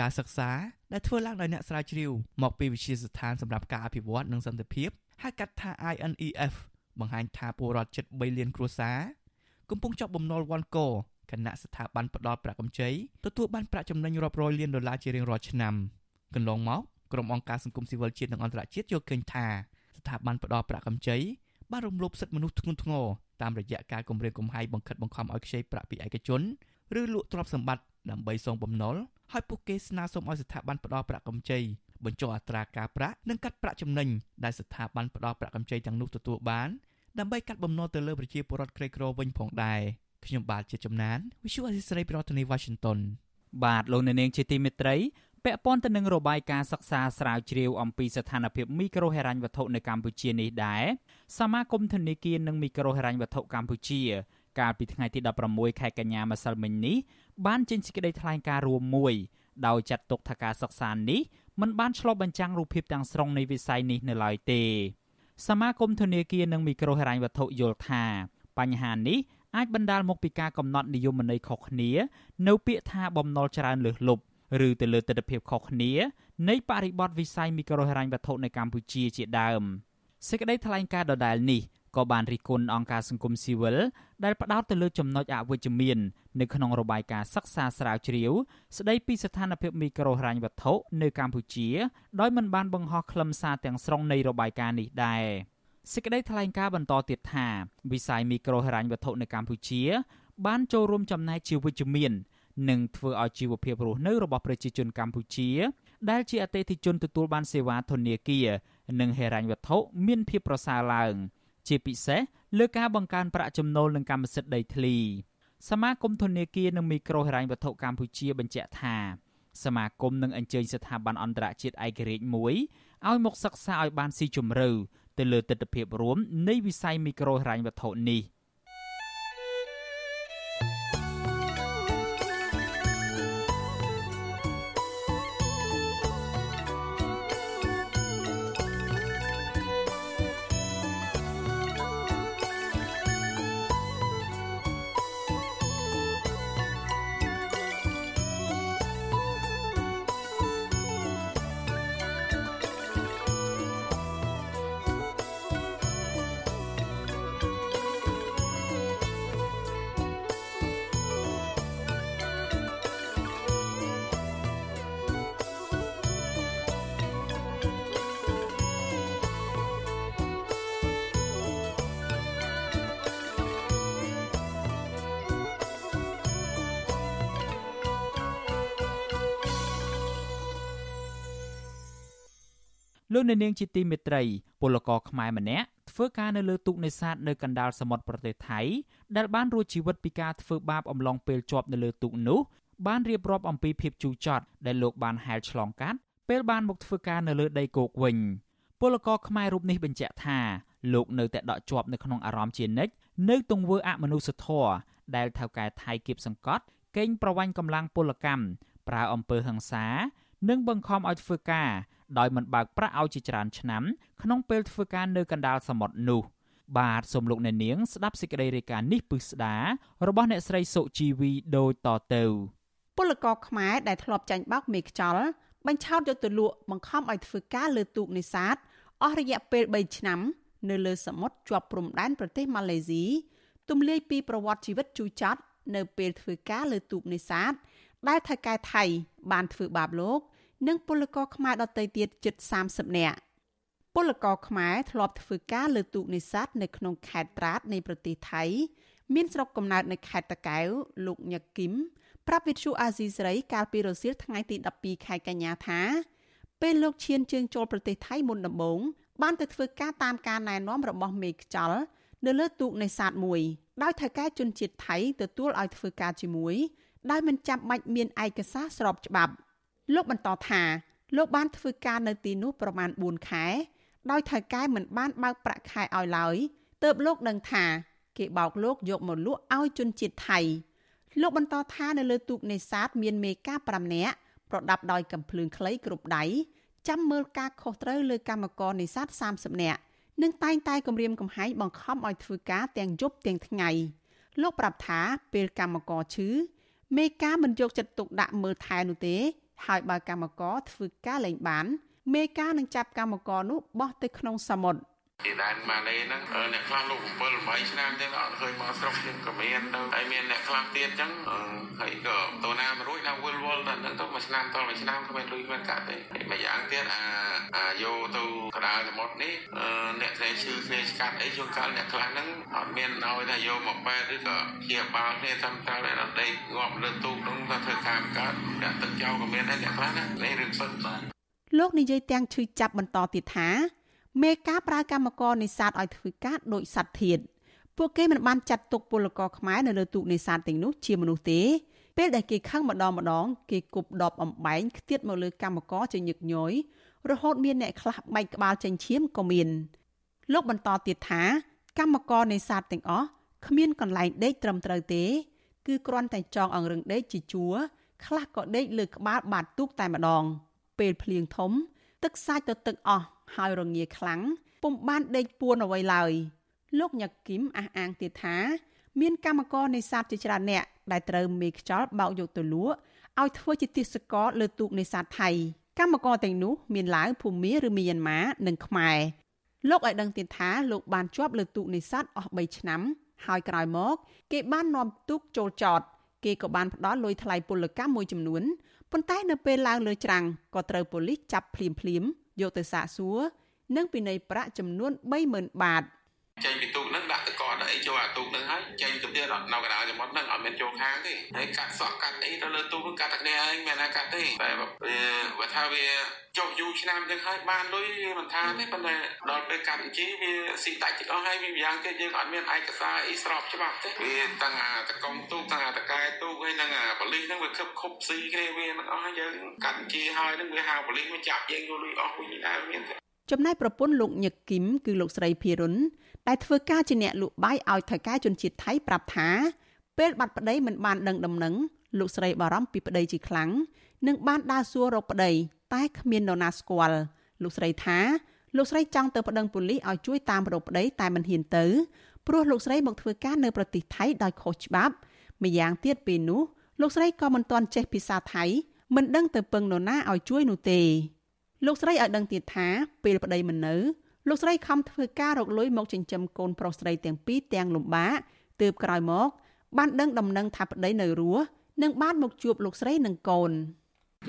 ការសិក្សាដែលធ្វើឡើងដោយអ្នកស្រាវជ្រាវមកពីវិទ្យាស្ថានសម្រាប់ការអភិវឌ្ឍនិងសន្តិភាពហៅកាត់ថា INEF បង្ហាញថាពលរដ្ឋជិត3លានគ្រួសារកំពុងជាប់បំណុលវ៉ាន់ក គណៈស្ថាប័នផ្ដល់ប្រាក់កម្ចីទទួលបានប្រាក់ចំណេញរាប់រយលានដុល្លារជារៀងរាល់ឆ្នាំកន្លងមកក្រុមអង្គការសង្គមស៊ីវិលជាតិនិងអន្តរជាតិយល់ឃើញថាស្ថាប័នផ្ដល់ប្រាក់កម្ចីបានរំលោភសិទ្ធិមនុស្សធ្ងន់ធ្ងរតាមរយៈការគំរាមកំហែងបង្ខិតបង្ខំឲ្យខ្ចីប្រាក់ពីឯកជនឬលក់ទ្រព្យសម្បត្តិដើម្បីសងបំណុលហើយពួកគេស្នើសុំឲ្យស្ថាប័នផ្ដល់ប្រាក់កម្ចីបញ្ចុះអត្រាការប្រាក់និងកាត់ប្រាក់ចំណេញដែលស្ថាប័នផ្ដល់ប្រាក់កម្ចីទាំងនោះទទួលបានដើម្បីកាត់បំណុលទៅលើប្រជាពលរដ្ឋក្រីក្រវិញផងដែរ ខ្ញុំបាទជាចំណាន Visual Assisray ប្រធានាទី Washington បាទលោកអ្នកនាងជាទីមេត្រីពាក់ព័ន្ធទៅនឹងរបាយការណ៍សិក្សាស្រាវជ្រាវអំពីស្ថានភាពមីក្រូហិរញ្ញវត្ថុនៅកម្ពុជានេះដែរសមាគមធនាគារនិងមីក្រូហិរញ្ញវត្ថុកម្ពុជា កាលពីថ្ងៃទី16ខែកញ្ញាម្សិលមិញនេះបានចេញសេចក្តីថ្លែងការណ៍រួមមួយដោយចាត់ទុកថាការសិក្សានេះមិនបានឆ្លុះបញ្ចាំងរូបភាពទាំងស្រុងនៃវិស័យនេះនៅឡើយទេសមាគមធនាគារនិងមីក្រូហិរញ្ញវត្ថុយល់ថាបញ្ហានេះ អាចបណ្ដាលមកពីការកំណត់និយមន័យខុសគ្នា នៅពាក្យថាបំណុលច្រើនលើសលប់ឬទៅលើទស្សនវិជ្ជាខុសគ្នានៃបរិបទវិស័យមីក្រូហិរញ្ញវត្ថុនៅកម្ពុជាជាដើមសេចក្តីថ្លែងការណ៍ដដែលនេះក៏បានរិះគន់អង្គការសង្គមស៊ីវិលដែលផ្ដោតទៅលើចំណុចអវិជ្ជមាននៅក្នុងរបាយការណ៍សិក្សាស្រាវជ្រាវស្ដីពីស្ថានភាពមីក្រូហិរញ្ញវត្ថុនៅកម្ពុជា ដោយមិនបានបង្ហោះខ្លឹមសារទាំងស្រុងនៃរបាយការណ៍នេះដែរ សេចក្តីថ្លែងការណ៍បន្តទៀតថាវិស័យមីក្រូហិរញ្ញវត្ថុនៅកម្ពុជា បានចូលរួមចំណែកជាវិជ្ជមាននិងធ្វើឲ្យជីវភាពរស់នៅរបស់ប្រជាជនកម្ពុជា ដែលជាអតិថិជនទទួលបានសេវាធនាគារនិងហិរញ្ញវត្ថុមានភាពប្រសើរឡើង ជាពិសេសលើការបង្កើនប្រាក់ចំណូលនិងកម្មសិទ្ធិដីធ្លីសមាគមធនាគារនិងមីក្រូហិរញ្ញវត្ថុកម្ពុជាបញ្ជាក់ថាសមាគមនឹងអញ្ជើញស្ថាប័នអន្តរជាតិឯករាជ្យមួយឲ្យមកសិក្សាឲ្យបានស៊ីជម្រៅ ទៅលើទស្សនវិជ្ជារួមនៃវិស័យមីក្រូហិរញ្ញវត្ថុនេះ លោកអ្នកនាងជាទីមេត្រីពលករខ្មែរម្នាក់ធ្វើការនៅលើទូកនេសាទនៅកណ្ដាលសមុទ្រប្រទេសថៃដែលបានរួចជីវិតពីការធ្វើបាបអំឡុងពេលជាប់នៅលើទូកនោះបានរៀបរាប់អំពីភាពជូរចត់ដែលលោកបានហែលឆ្លងកាត់ពេលបានមកធ្វើការនៅលើដីគោកវិញពលករខ្មែររូបនេះបញ្ជាក់ថាលោកនៅតែដកជាប់នៅក្នុងអារម្មណ៍ជានិច្ចនៅទង្វើអមនុស្សធម៌ដែលថៅកែថៃគៀបសង្កត់កេងប្រវាញ់កម្លាំងពលកម្មប្រើអំពើហិង្សា និងបង្ខំឲ្យធ្វើការ ដោយមិនបើកប្រាក់ឲ្យជាច្រើនឆ្នាំក្នុងពេលធ្វើការនៅកណ្ដាលសមុទ្រនោះបាទសូមលោកអ្នកនាងស្ដាប់សេចក្តីរាយការណ៍នេះពឹស្ដារបស់អ្នកស្រីសុជីវីដូចតទៅពលករខ្មែរដែលធ្លាប់ចាញ់បោកមេខ្យល់បញ្ឆោតយកទៅលក់បង្ខំឲ្យធ្វើការលើទូកនេសាទអស់រយៈពេល3ឆ្នាំ នៅលើសមុទ្រជាប់ព្រំដែនប្រទេសម៉ាឡេស៊ីទម្លាយពីប្រវត្តិជីវិតជូរចត់នៅពេលធ្វើការលើទូកនេសាទដែលថៅកែថៃបានធ្វើបាបលោក និងពលករខ្មែរដទៃទៀតជិត30នាក់ពលករខ្មែរធ្លាប់ធ្វើការលើទូកនេសាទនៅក្នុងខេត្តត្រាតនៃប្រទេសថៃ មានស្រុកកំណើតនៅខេត្តតាកែវលោកញឹកគឹមប្រាប់វិទ្យុអាស៊ីសេរីកាលពីរសៀលថ្ងៃទី12ខែកញ្ញាថាពេលលោកឈានជើងចូលប្រទេសថៃមុនដំបូងបានទៅធ្វើការតាមការណែនាំរបស់មេខ្ចលនៅលើទូកនេសាទមួយដោយថៅកែជនជាតិថៃទទួលឲ្យធ្វើការជាមួយដោយមិនចាំបាច់មានឯកសារស្របច្បាប់ លោកបន្តថាលោកបានធ្វើការនៅទីនោះប្រមាណ4ខែ ដោយថៅកែមិនបានបើកប្រាក់ខែឲ្យឡើយទើបលោកដឹងថាគេបោកលោកយកមកលក់ឲ្យជនជាតិថៃលោកបន្តថានៅលើទូកនេសាទមានមេការ5នាក់ប្រដាប់ដោយកំភ្លើងខ្លីគ្រប់ដៃចាំមើលការខុសត្រូវលើកម្មករនេសាទ30នាក់និងតែងតែគម្រាមកំហែងបង្ខំឲ្យធ្វើការទាំងយប់ទាំងថ្ងៃលោកប្រាប់ថាពេលកម្មករឈឺមេការមិនយកចិត្តទុកដាក់មើលថែនោះទេ ហើយបើកម្មករធ្វើការលែងបានមេការនឹងចាប់កម្មករនោះបោះទៅក្នុងសមុទ្រ ពីដែនម៉ាឡេហ្នឹងអ្នកខ្លះលោក7 8ឆ្នាំទៀតអត់ឃើញមកស្រុកយើងក៏មានទៅហើយមានអ្នកខ្លះទៀតអញ្ចឹងហើយក៏តូណាមួយរួចដល់វិលវល់ដល់ហ្នឹងទៅមួយឆ្នាំតមួយឆ្នាំគ្មានលុយមានកាត់ទេហើយមួយយ៉ាងទៀតអាអាយកទៅកដាលសមុទ្រនេះអ្នកស្រីឈឺគ្នាស្កាត់អីជួនកាលអ្នកខ្លះហ្នឹងអត់មានឲ្យថាយកមកបែឬក៏ជាបាលគ្នាតាមតើដល់ដេកងាប់លើទូកហ្នឹងថាធ្វើការកើតអ្នកទឹកចោលក៏មានដែរអ្នកខ្លះណានេះរឿងពិតបាទលោកនិយាយទាំងឈឺចាប់បន្តទៀតថា មេការប្រើកម្មករនេសាទឲ្យធ្វើការដូចសត្វធាតពួកគេមិនបានចាត់ទុកពលករខ្មែរនៅលើទូកនេសាទទាំងនោះជាមនុស្សទេពេលដែលគេខឹងម្ដងម្ដងគេគប់ដបអំបែងខ្ទាតមកលើកម្មករជាញឹកញយរហូតមានអ្នកខ្លះបែកក្បាលចេញឈាមក៏មានលោកបន្តទៀតថា កម្មករនេសាទទាំងអស់គ្មានកន្លែងដេកត្រឹមត្រូវទេ គឺគ្រាន់តែចងអង្រឹងដេកជាជួរខ្លះក៏ដេកលើក្បាលបាតទូកតែម្ដង ពេលភ្លៀងធំ ទឹកសាច់ទៅទឹកអស់ ហើយរងាខ្លាំងពុំបានដេកពួនអ្វីឡើយលោកញ៉ាគីមអះអាងទៀតថាមានកម្មករនេសាទជាច្រើនអ្នកដែលត្រូវមេខ្យល់បោកយកទៅលក់ឲ្យធ្វើជាទេសកលលើទូកនេសាទថៃកម្មករទាំងនោះមានឡាវភូមាឬមីយ៉ាន់ម៉ានិងខ្មែរលោកឲ្យដឹងទៀតថាលោកបានជាប់លើទូកនេសាទអស់3ឆ្នាំហើយក្រោយមក គេបាននាំទូកចូលចត គេក៏បានផ្ដល់លុយថ្លៃពលកម្មមួយចំនួនប៉ុន្តែនៅពេលឡើងលើច្រាំងក៏ត្រូវប៉ូលីសចាប់ភ្លាមភ្លាម យកទៅសាកសួរនិងពិន័យប្រាក់ចំនួន30000បាតចេញពី ចូលអាទូកហ្នឹងហើយចេញទៅទៀតនៅកណ្ដាលសមុទ្រហ្នឹងអត់មានចូលខាងទេហើយកាត់សក់កាត់អីទៅលើទូកហ្នឹងកាត់តែគ្នាឯងមានណាកាត់ទេតែវាថាវាចុះយូរឆ្នាំចឹងហើយបានលុយមិនថាទេប៉ុន្តែដល់ពេលកាត់ជីវាស៊ីដាច់ទាំងអស់ហើយវាយ៉ាងទៀតយើងអត់មានឯកសារអីស្របច្បាប់ទេវាតាំងអាតកងទូកតាំងអាតកែទូកហើយនឹងអាបលិសហ្នឹងវាខឹបខុបស៊ីគ្នាវាមិនអស់យើងកាត់ជីហើយហ្នឹងវាហៅបលិសមកចាប់យើងយកលុយអស់វិញដែរមានទេចំណែកប្រពន្ធលោកញឹកគឹមគឺលោកស្រីភីរុន ដែលធ្វើការជាអ្នកលក់បាយឲ្យថៅកែជនជាតិថៃប្រាប់ថាពេលបាត់ប្តីមិនបានដឹងដំណឹងលោកស្រីបារម្ភពីប្តីជាខ្លាំងនិងបានដើរសួររកប្តី តែគ្មាននរណាស្គាល់លោកស្រីថាលោកស្រីចង់ទៅប្តឹងប៉ូលីសឲ្យជួយតាមរកប្តីតែមិនហ៊ានទៅព្រោះលោកស្រីមកធ្វើការនៅប្រទេសថៃដោយខុសច្បាប់ ម្យ៉ាងទៀតពេលនោះលោកស្រីក៏មិនទាន់ចេះភាសាថៃមិនដឹងទៅពឹងនរណាឲ្យជួយនោះទេលោកស្រីឲ្យដឹងទៀតថាពេលប្តីមិននៅ លោកស្រីខំធ្វើការរកលុយមកចិញ្ចឹមកូនប្រុសស្រីទាំងពីរទាំងលំបាកទើបក្រោយមក បានដឹងដំណឹងថាប្តីនៅរស់និងបានមកជួបលោកស្រីនិងកូន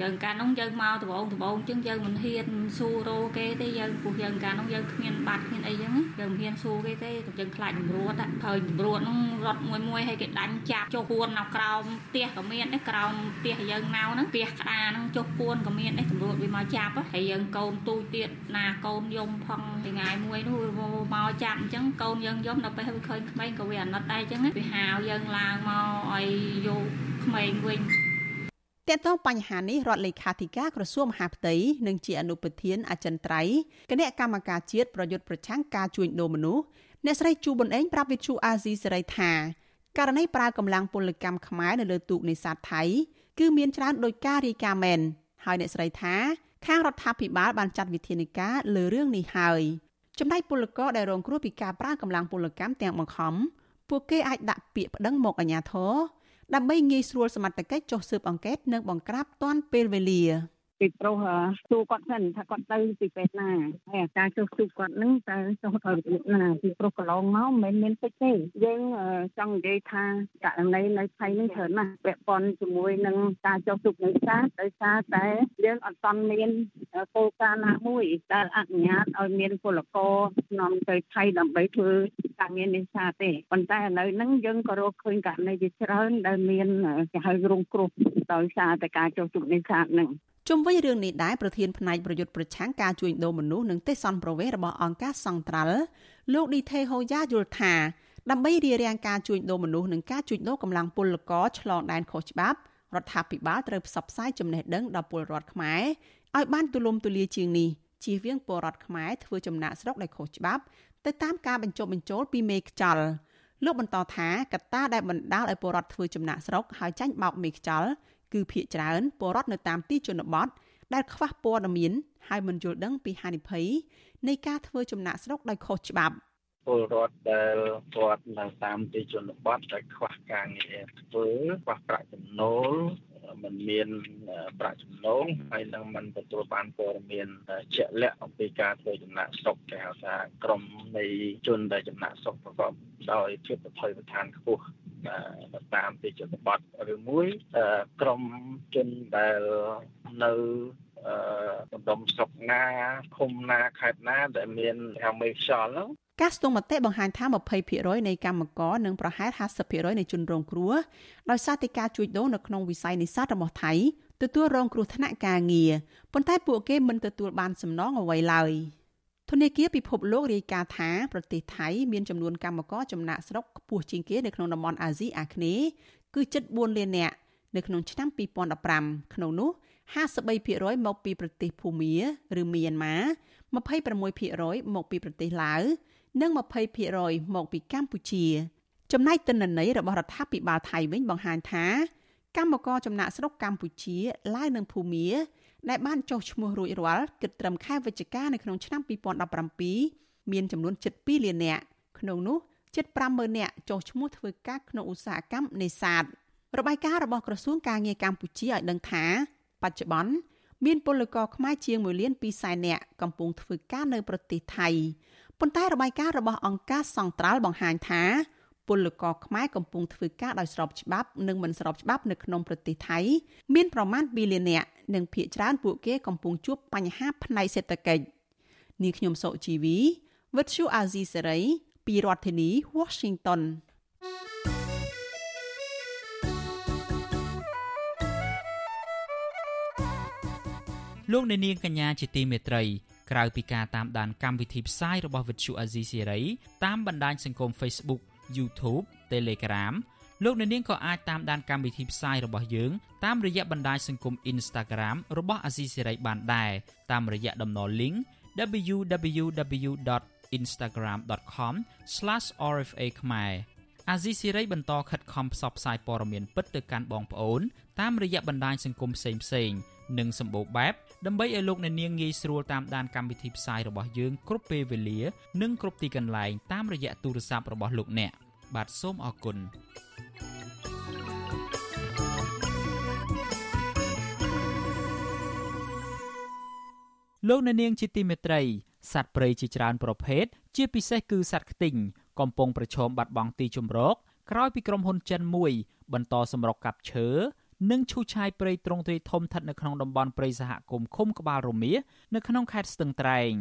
យើងកាលនោះយើងមកដំបងដំបងចឹងយើងមិនហ៊ានស៊ូរោគេទេយើងព្រោះយើងកាលនោះយើងគ្មានបាត់គ្មានអីចឹងយើងមិនហ៊ានស៊ូគេទេយើងខ្លាចជំរួតហើយជំរួតនោះរត់មួយមួយឲ្យគេដាញ់ចាប់ចុះពួននៅក្រោមផ្ទះក៏មានដែរក្រោមផ្ទះយើងនៅហ្នឹងផ្ទះក្តារហ្នឹងចុះពួនក៏មានដែរជំរួតវាមកចាប់ហើយយើងកូនទូចទៀតណាកូនយំផងថ្ងៃមួយនោះមកចាប់អញ្ចឹងកូនយើងយំដល់ពេលឃើញក្មេងក៏វាអាណិតដែរអញ្ចឹងវាហៅយើងឡើងមកឲ្យយកក្មេងវិញ តើតើបញ្ហានេះរដ្ឋលេខាធិការក្រសួងមហាផ្ទៃនិងជាអនុប្រធានអចិន្ត្រៃយ៍គណៈកម្មការជាតិប្រយុទ្ធប្រឆាំងការជួញដូរមនុស្សអ្នកស្រីជូប៊ុនអេងប្រាប់វិទ្យុអាស៊ីសេរីថាករណីប្រើកម្លាំងពលកម្មខ្មែរនៅលើទូកនេសាទថៃគឺមានច្រើនដោយការរាយការណ៍មែនហើយអ្នកស្រីថាខាងរដ្ឋាភិបាលបានចាត់វិធានការលើរឿងនេះហើយចំណែកពលករដែលរងគ្រោះពីការប្រើកម្លាំងពលកម្មទាំងបង្ខំពួកគេអាចដាក់ពាក្យប្តឹងមកអាជ្ញាធរ ដើម្បីងាយស្រួលសមត្ថកិច្ចចុះស៊ើបអង្កេតនិងបង្ក្រាបទាន់ពេលវេលា ពីប្រុសសួរគាត់សិនថាគាត់ទៅពីពេទ្យណាហើយអាការចុះទូគាត់នឹងតើចុះទៅរបៀបណាពីប្រុសកន្លងមកមិនមែនមានពេជ្រទេយើងចង់និយាយថាករណីនៅថៃនឹងច្រើនណាស់ពាក់ព័ន្ធជាមួយនឹងការចុះទូនៃសាដោយសារតែយើងអត់ទាន់មានគោលការណ៍ណាមួយដែលអនុញ្ញាតឲ្យមានពលករនាំទៅថៃដើម្បីធ្វើការងារនេសាទទេប៉ុន្តែឥឡូវហ្នឹងយើងក៏រកឃើញករណីជាច្រើនដែលមានគេហៅរងគ្រោះដោយសារតែការចុះទូនេសាទហ្នឹង ជុំវិញរឿងនេះដែរប្រធានផ្នែកប្រយុទ្ធប្រឆាំងការជួញដូរមនុស្សនិងទេសន្តប្រវេសរបស់អង្គការសង្ត្រាល់លោកឌីថេហូយ៉ាយល់ថាដើម្បីរារាំងការជួញដូរមនុស្សនិងការជួញដូរកម្លាំងពលករឆ្លងដែនខុសច្បាប់រដ្ឋាភិបាលត្រូវផ្សព្វផ្សាយចំណេះដឹងដល់ពលរដ្ឋខ្មែរឲ្យបានទូលំទូលាយជាងនេះជៀសវាងពលរដ្ឋខ្មែរធ្វើចំណាក់ស្រុកដែលខុសច្បាប់ទៅតាមការបញ្ចុះបញ្ចូលពីមេខ្ចលលោកបន្តថាកត្តាដែលបណ្ដាលឲ្យពលរដ្ឋធ្វើចំណាក់ស្រុកហើយចាញ់បោកមេខ្ចល គឺភ ieck ច្រើនពលរដ្ឋនៅតាមទីជនបទដែលខ្វះព័ត៌មានហើយមិនយល់ដឹងពីហានិភ័យនៃការធ្វើចំណាក់ស្រុកដោយខុសច្បាប់ ពលរដ្ឋដែលគាត់នៅតាមទីជនបទដែលខ្វះការងារធ្វើខ្វះប្រាក់ចំណូលมันមានប្រាក់ចំណូលហើយនឹងมันទទួលបានព័ត៌មានជាក់លាក់អំពីការធ្វើចំណាក់ស្រុកគេហៅថាក្រមនៃជនដែលចំណាក់ស្រុកប្រកបដោយភាពប្រថុយប្រឋានខ្ពស់តាមទីជនបទឬមួយក្រុមជនដែលនៅ បណ្ដុំស្រុកណាឃុំណាខេត្តណាដែលមានហៅមេខ្យល់ហ្នឹងការស្ទង់មតិបង្ហាញថា20%នៃកម្មករនិងប្រហែល50%នៃជនរងគ្រោះដោយសារតែការជួញដូរនៅក្នុងវិស័យនេសាទរបស់ថៃទទួលរងគ្រោះថ្នាក់ការងារប៉ុន្តែពួកគេមិនទទួលបានសំណងអ្វីឡើយធនាគារពិភពលោករាយការណ៍ថាប្រទេសថៃមានចំនួនកម្មករចំណាក់ស្រុកខ្ពស់ជាងគេនៅក្នុងតំបន់អាស៊ីអាគ្នេយ៍គឺជិត4លាននាក់នៅក្នុងឆ្នាំ2015ក្នុងនោះ 53%មកពីប្រទេសភូមាឬមីយ៉ាន់ម៉ា26%មកពីប្រទេសឡាវនិង20%មកពីកម្ពុជាចំណែកទិន្នន័យរបស់រដ្ឋាភិបាលថៃវិញបង្ហាញថាកម្មករចំណាក់ស្រុកកម្ពុជាឡាវនិងភូមាដែលបានចុះឈ្មោះរួចរាល់គិតត្រឹមខែវិច្ឆិកានៅក្នុងឆ្នាំ2017មានចំនួនជិត2លាននាក់ក្នុងនោះជិត50000នាក់ចុះឈ្មោះធ្វើការក្នុងឧស្សាហកម្មនេសាទរបាយការណ៍របស់ក្រសួងការងារកម្ពុជាឲ្យដឹងថា បច្ចុប្បន្នមានពលករខ្មែរជាង1លាន2សែននាក់កំពុងធ្វើការនៅប្រទេសថៃប៉ុន្តែរបាយការណ៍របស់អង្គការសង្ត្រាល់បង្ហាញថាពលករខ្មែរកំពុងធ្វើការដោយស្របច្បាប់និងមិនស្របច្បាប់នៅក្នុងប្រទេសថៃមានប្រមាណ2លាននាក់និងភាគច្រើនពួកគេកំពុងជួបបញ្ហាផ្នែកសេដ្ឋកិច្ចនាងខ្ញុំសុជីវីវិទ្យុអាស៊ីសេរីពីរដ្ឋធានី Washington លោកអ្នកនាងកញ្ញាជាទីមេត្រីក្រៅពីការតាមដានកម្មវិធីផ្សាយរបស់វិទ្យុអាស៊ីសេរីតាមបណ្ដាញសង្គម Facebook YouTube Telegram លោកអ្នកនាងក៏អាចតាមដានកម្មវិធីផ្សាយរបស់យើងតាមរយៈបណ្ដាញសង្គម Instagram របស់អាស៊ីសេរីបានដែរតាមរយៈតំណ link www.instagram.com/rfa ខ្មែរ អាស៊ីសេរីបន្តខិតខំផ្សព្វផ្សាយព័ត៌មានពិតទៅកាន់បងប្អូនតាមរយៈបណ្ដាញសង្គមផ្សេងៗនិងសម្បូរបែបដើម្បីឲ្យលោកអ្នកនាងងាយស្រួលតាមដានកម្មវិធីផ្សាយរបស់យើងគ្រប់ពេលវេលា និងគ្រប់ទីកន្លែងតាមរយៈទូរស័ព្ទរបស់លោកអ្នកបាទសូមអរគុណលោកអ្នកនាងជាទីមេត្រីសត្វព្រៃជាច្រើនប្រភេទជាពិសេសគឺសត្វខ្ទីង កំពុងប្រឈមបាត់បង់ទីជម្រកក្រោយពីក្រុមហ៊ុនចិនមួយ បន្តសម្រុកកាប់ឈើនិងឈូសឆាយព្រៃទ្រង់ទ្រាយធំស្ថិតនៅក្នុងតំបន់ព្រៃសហគមន៍ឃុំក្បាលរមៀនៅក្នុងខេត្តស្ទឹងត្រែង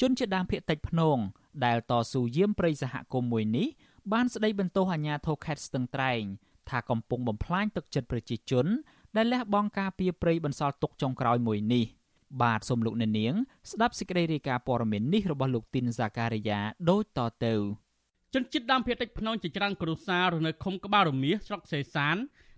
ជនជាដើមភៀតតិចភ្នងដែលតស៊ូយាមព្រៃសហគមន៍មួយនេះបានស្ដីបន្ទោសអាជ្ញាធរខេត្តស្ទឹងត្រែងថាកំពុងបំផ្លាញទឹកចិត្តប្រជាជន ដែលលះបង់ការពារព្រៃបន្សល់ទុកចុងក្រោយមួយនេះបាទសូមលោកអ្នកនាង ស្ដាប់សេចក្តីរាយការណ៍ព័ត៌មាននេះរបស់លោកទីនហ្សាការីយ៉ាដូចតទៅ ជនជាតិដើមភាគតិចភ្នំជាច្រើនគ្រួសាររស់នៅឃុំក្បាលរមៀសស្រុកសេសាន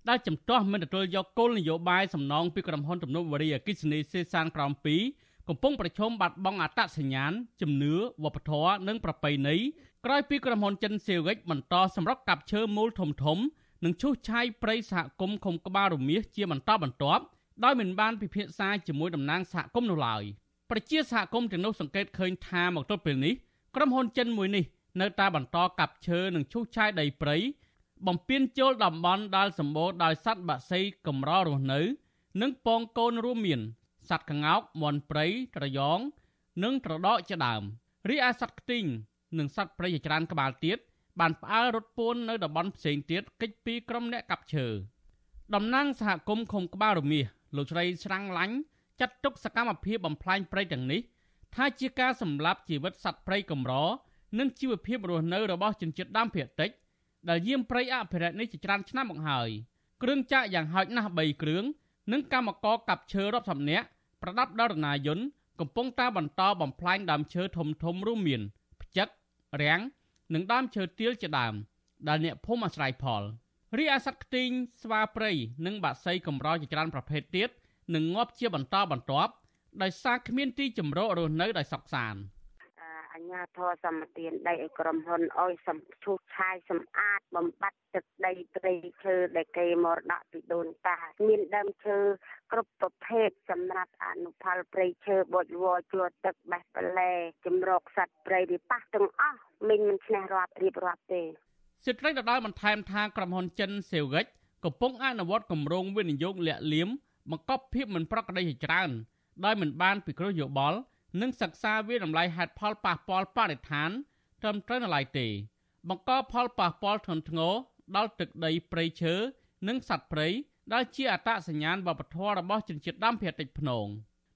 ដែលចំទាស់មិនទទួលយកគោលនយោបាយសំណងពីក្រុមហ៊ុនទំនប់វារីអគិសនីសេសានក្រោម2កំពុងប្រឈមបាត់បង់អត្តសញ្ញាណជំនឿវប្បធម៌និងប្រពៃណីក្រោយពីក្រុមហ៊ុនចិនសៀវិចបន្តសម្រុកកាប់ឈើមូលធំធំនិងឈូសឆាយព្រៃសហគមន៍ឃុំក្បាលរមៀសជាបន្តបន្ទាប់ដោយមិនបានពិភាក្សាជាមួយតំណាងសហគមន៍នោះឡើយប្រជាសហគមន៍ទាំងនោះសង្កេតឃើញថាមកទល់ពេលនេះក្រុមហ៊ុនចិនមួយនេះ នៅតែបន្តកាប់ឈើនិងឈូសឆាយដីព្រៃបំពេញចូលតំបន់ដែលសម្បូរដោយសត្វបក្សីកម្ររស់នៅ និងពងកូនរួមមានសត្វក្ងោកមាន់ព្រៃត្រយង និងត្រដកជាដើមរីឯសត្វខ្ទីងនិងសត្វព្រៃជាច្រើនក្បាលទៀតបានផ្អើលរត់ពួននៅតំបន់ផ្សេងទៀតកិច្ចពីក្រុមអ្នកកាប់ឈើតំណាងសហគមន៍ឃុំក្បាលរមៀសលោកស្រីស្រាំងឡាញ់ចាត់ទុកសកម្មភាពបំផ្លាញព្រៃទាំងនេះថាជាការសម្លាប់ជីវិតសត្វព្រៃកម្រ និងជីវភាពរស់នៅរបស់ជនជាតិដើមភាគតិចដែលយាមព្រៃអភិរក្សនេះជាច្រើនឆ្នាំមកហើយគ្រឿងចាក់យ៉ាងហោចណាស់3គ្រឿងនិងកម្មករកាប់ឈើរាប់សិបនាក់ប្រដាប់ដល់រណាយន្តកំពុងតែបន្តបំផ្លាញដើមឈើធំធំរួមមានផ្ចឹករាំងនិងដើមឈើទាលជាដើមដែលអ្នកភូមិអាស្រ័យផលរីឯសត្វខ្ទីងស្វាព្រៃនិងបាក់សីកម្រជាច្រើនប្រភេទទៀតនឹងងាប់ជាបន្តបន្ទាប់ដោយសារគ្មានទីជម្រករស់នៅដោយសុខសាន្ត អញ្ញាធរសម្បទានដីឲ្យក្រុមហ៊ុនអុយសំឈូសឆាយសម្អាតបំបត្តិទឹកដីព្រៃឈើដែលគេមរតកពីដូនតាមានដើមឈើគ្រប់ប្រភេទសម្រាប់អនុផលព្រៃឈើបូចវរជួលទឹកបេះបលែជំរកសត្វព្រៃវាប៉ះទាំងអស់មិនមិនឈ្នះរាប់រៀបរាប់ទេសិទ្ធិដដាលបន្ថែមថាក្រុមហ៊ុនចិនសេវិចកំពុងអនុវត្តគម្រោងវិនិយោគលាក់លៀមបង្កប់ភាពមិនប្រក្រតីជាច្រើនដោយមិនបានពិគ្រោះយោបល់ និងសិក្សាវាតម្លៃហេតុផលប៉ះពាល់បរិស្ថានត្រឹមត្រូវនៅឡើយទេ បង្កផលប៉ះពាល់ធ្ងន់ធ្ងរដល់ទឹកដីព្រៃឈើនិងសត្វព្រៃដែលជាអត្តសញ្ញាណវប្បធម៌របស់ជនជាតិដើមភាគតិចភ្នង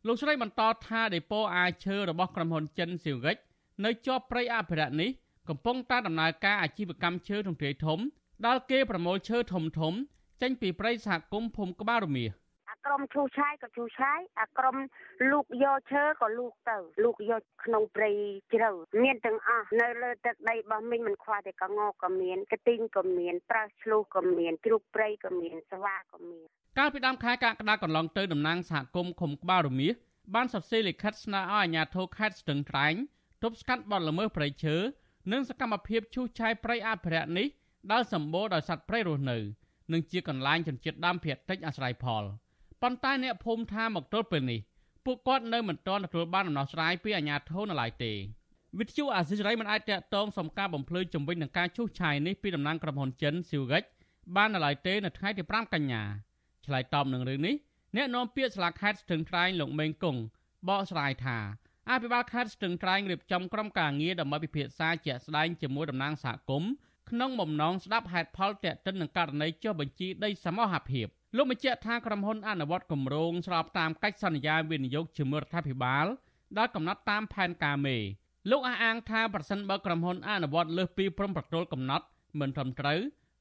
លោកស្រីបន្តថាដេប៉ូអាឈើរបស់ក្រុមហ៊ុនចិនស៊ីវិចនៅជាប់ព្រៃអភិរក្សនេះកំពុងតែដំណើរការអាជីវកម្មឈើទ្រង់ទ្រាយធំដែលគេប្រមូលឈើធំធំចេញពីព្រៃសហគមន៍ភូមិក្បាលរមៀស ក្រុមឈូសឆាយក៏ឈូសឆាយអាក្រុមលូកយកឈើក៏លូកទៅលូកយកក្នុងព្រៃជ្រៅមានទាំងអស់នៅលើទឹកដីរបស់មីងមិនខ្វះតែកងក៏មានកទីងក៏មានប្រើសឆ្លុះក៏មានជ្រូកព្រៃក៏មានស្វាក៏មានកាលពីដើមខែកក្កដាកន្លងទៅតំណាងសហគមន៍ឃុំក្បាលរមៀសបានសរសេរលិខិតស្នើឲ្យអាជ្ញាធរខេត្តស្ទឹងត្រែងទប់ស្កាត់បទល្មើសព្រៃឈើនិងសកម្មភាពឈូសឆាយព្រៃអភិរក្សនេះដែលសម្បូរដោយសត្វព្រៃរស់នៅ និងជាកន្លែងជនជាតិដើមភាគតិចអាស្រ័យផល ប៉ុន្តែអ្នកភូមិថាមកទល់ពេលនេះពួកគាត់នៅមិនទាន់ទទួលបានដំណោះស្រាយពីអាជ្ញាធរនៅឡើយទេវិទ្យុអាស៊ីសេរីមិនអាចតាក់ទងសំការបំភ្លឺជំវិញនឹងការឈូសឆាយនេះពីតំណាងក្រុមហ៊ុនចិនស៊ីវហ្គិចបាននៅឡើយទេនៅថ្ងៃទី5កញ្ញាឆ្លើយតបនឹងរឿងនេះអ្នកនាំពាក្យសាលាខេត្តស្ទឹងត្រែងលោកមេងគង់បកស្រាយថាអភិបាលខេត្តស្ទឹងត្រែងរៀបចំក្រុមការងារដើម្បីពិភាក្សាជាក់ស្ដែងជាមួយតំណាងសហគមន៍ក្នុងបំណងស្ដាប់ហេតុផលទាក់ទិននឹងករណីចុះបញ្ជីដីសមូហភាព លោកបញ្ជាក់ថាក្រុមហ៊ុនអនុវត្តគម្រោងស្របតាមកិច្ចសន្យាវិនិយោគជាមួយរដ្ឋាភិបាលដែលកំណត់តាមផែនការមេលោកអះអាងថាប្រសិនបើក្រុមហ៊ុនអនុវត្តលើសពីព្រំប្រទល់កំណត់មិនត្រឹមត្រូវ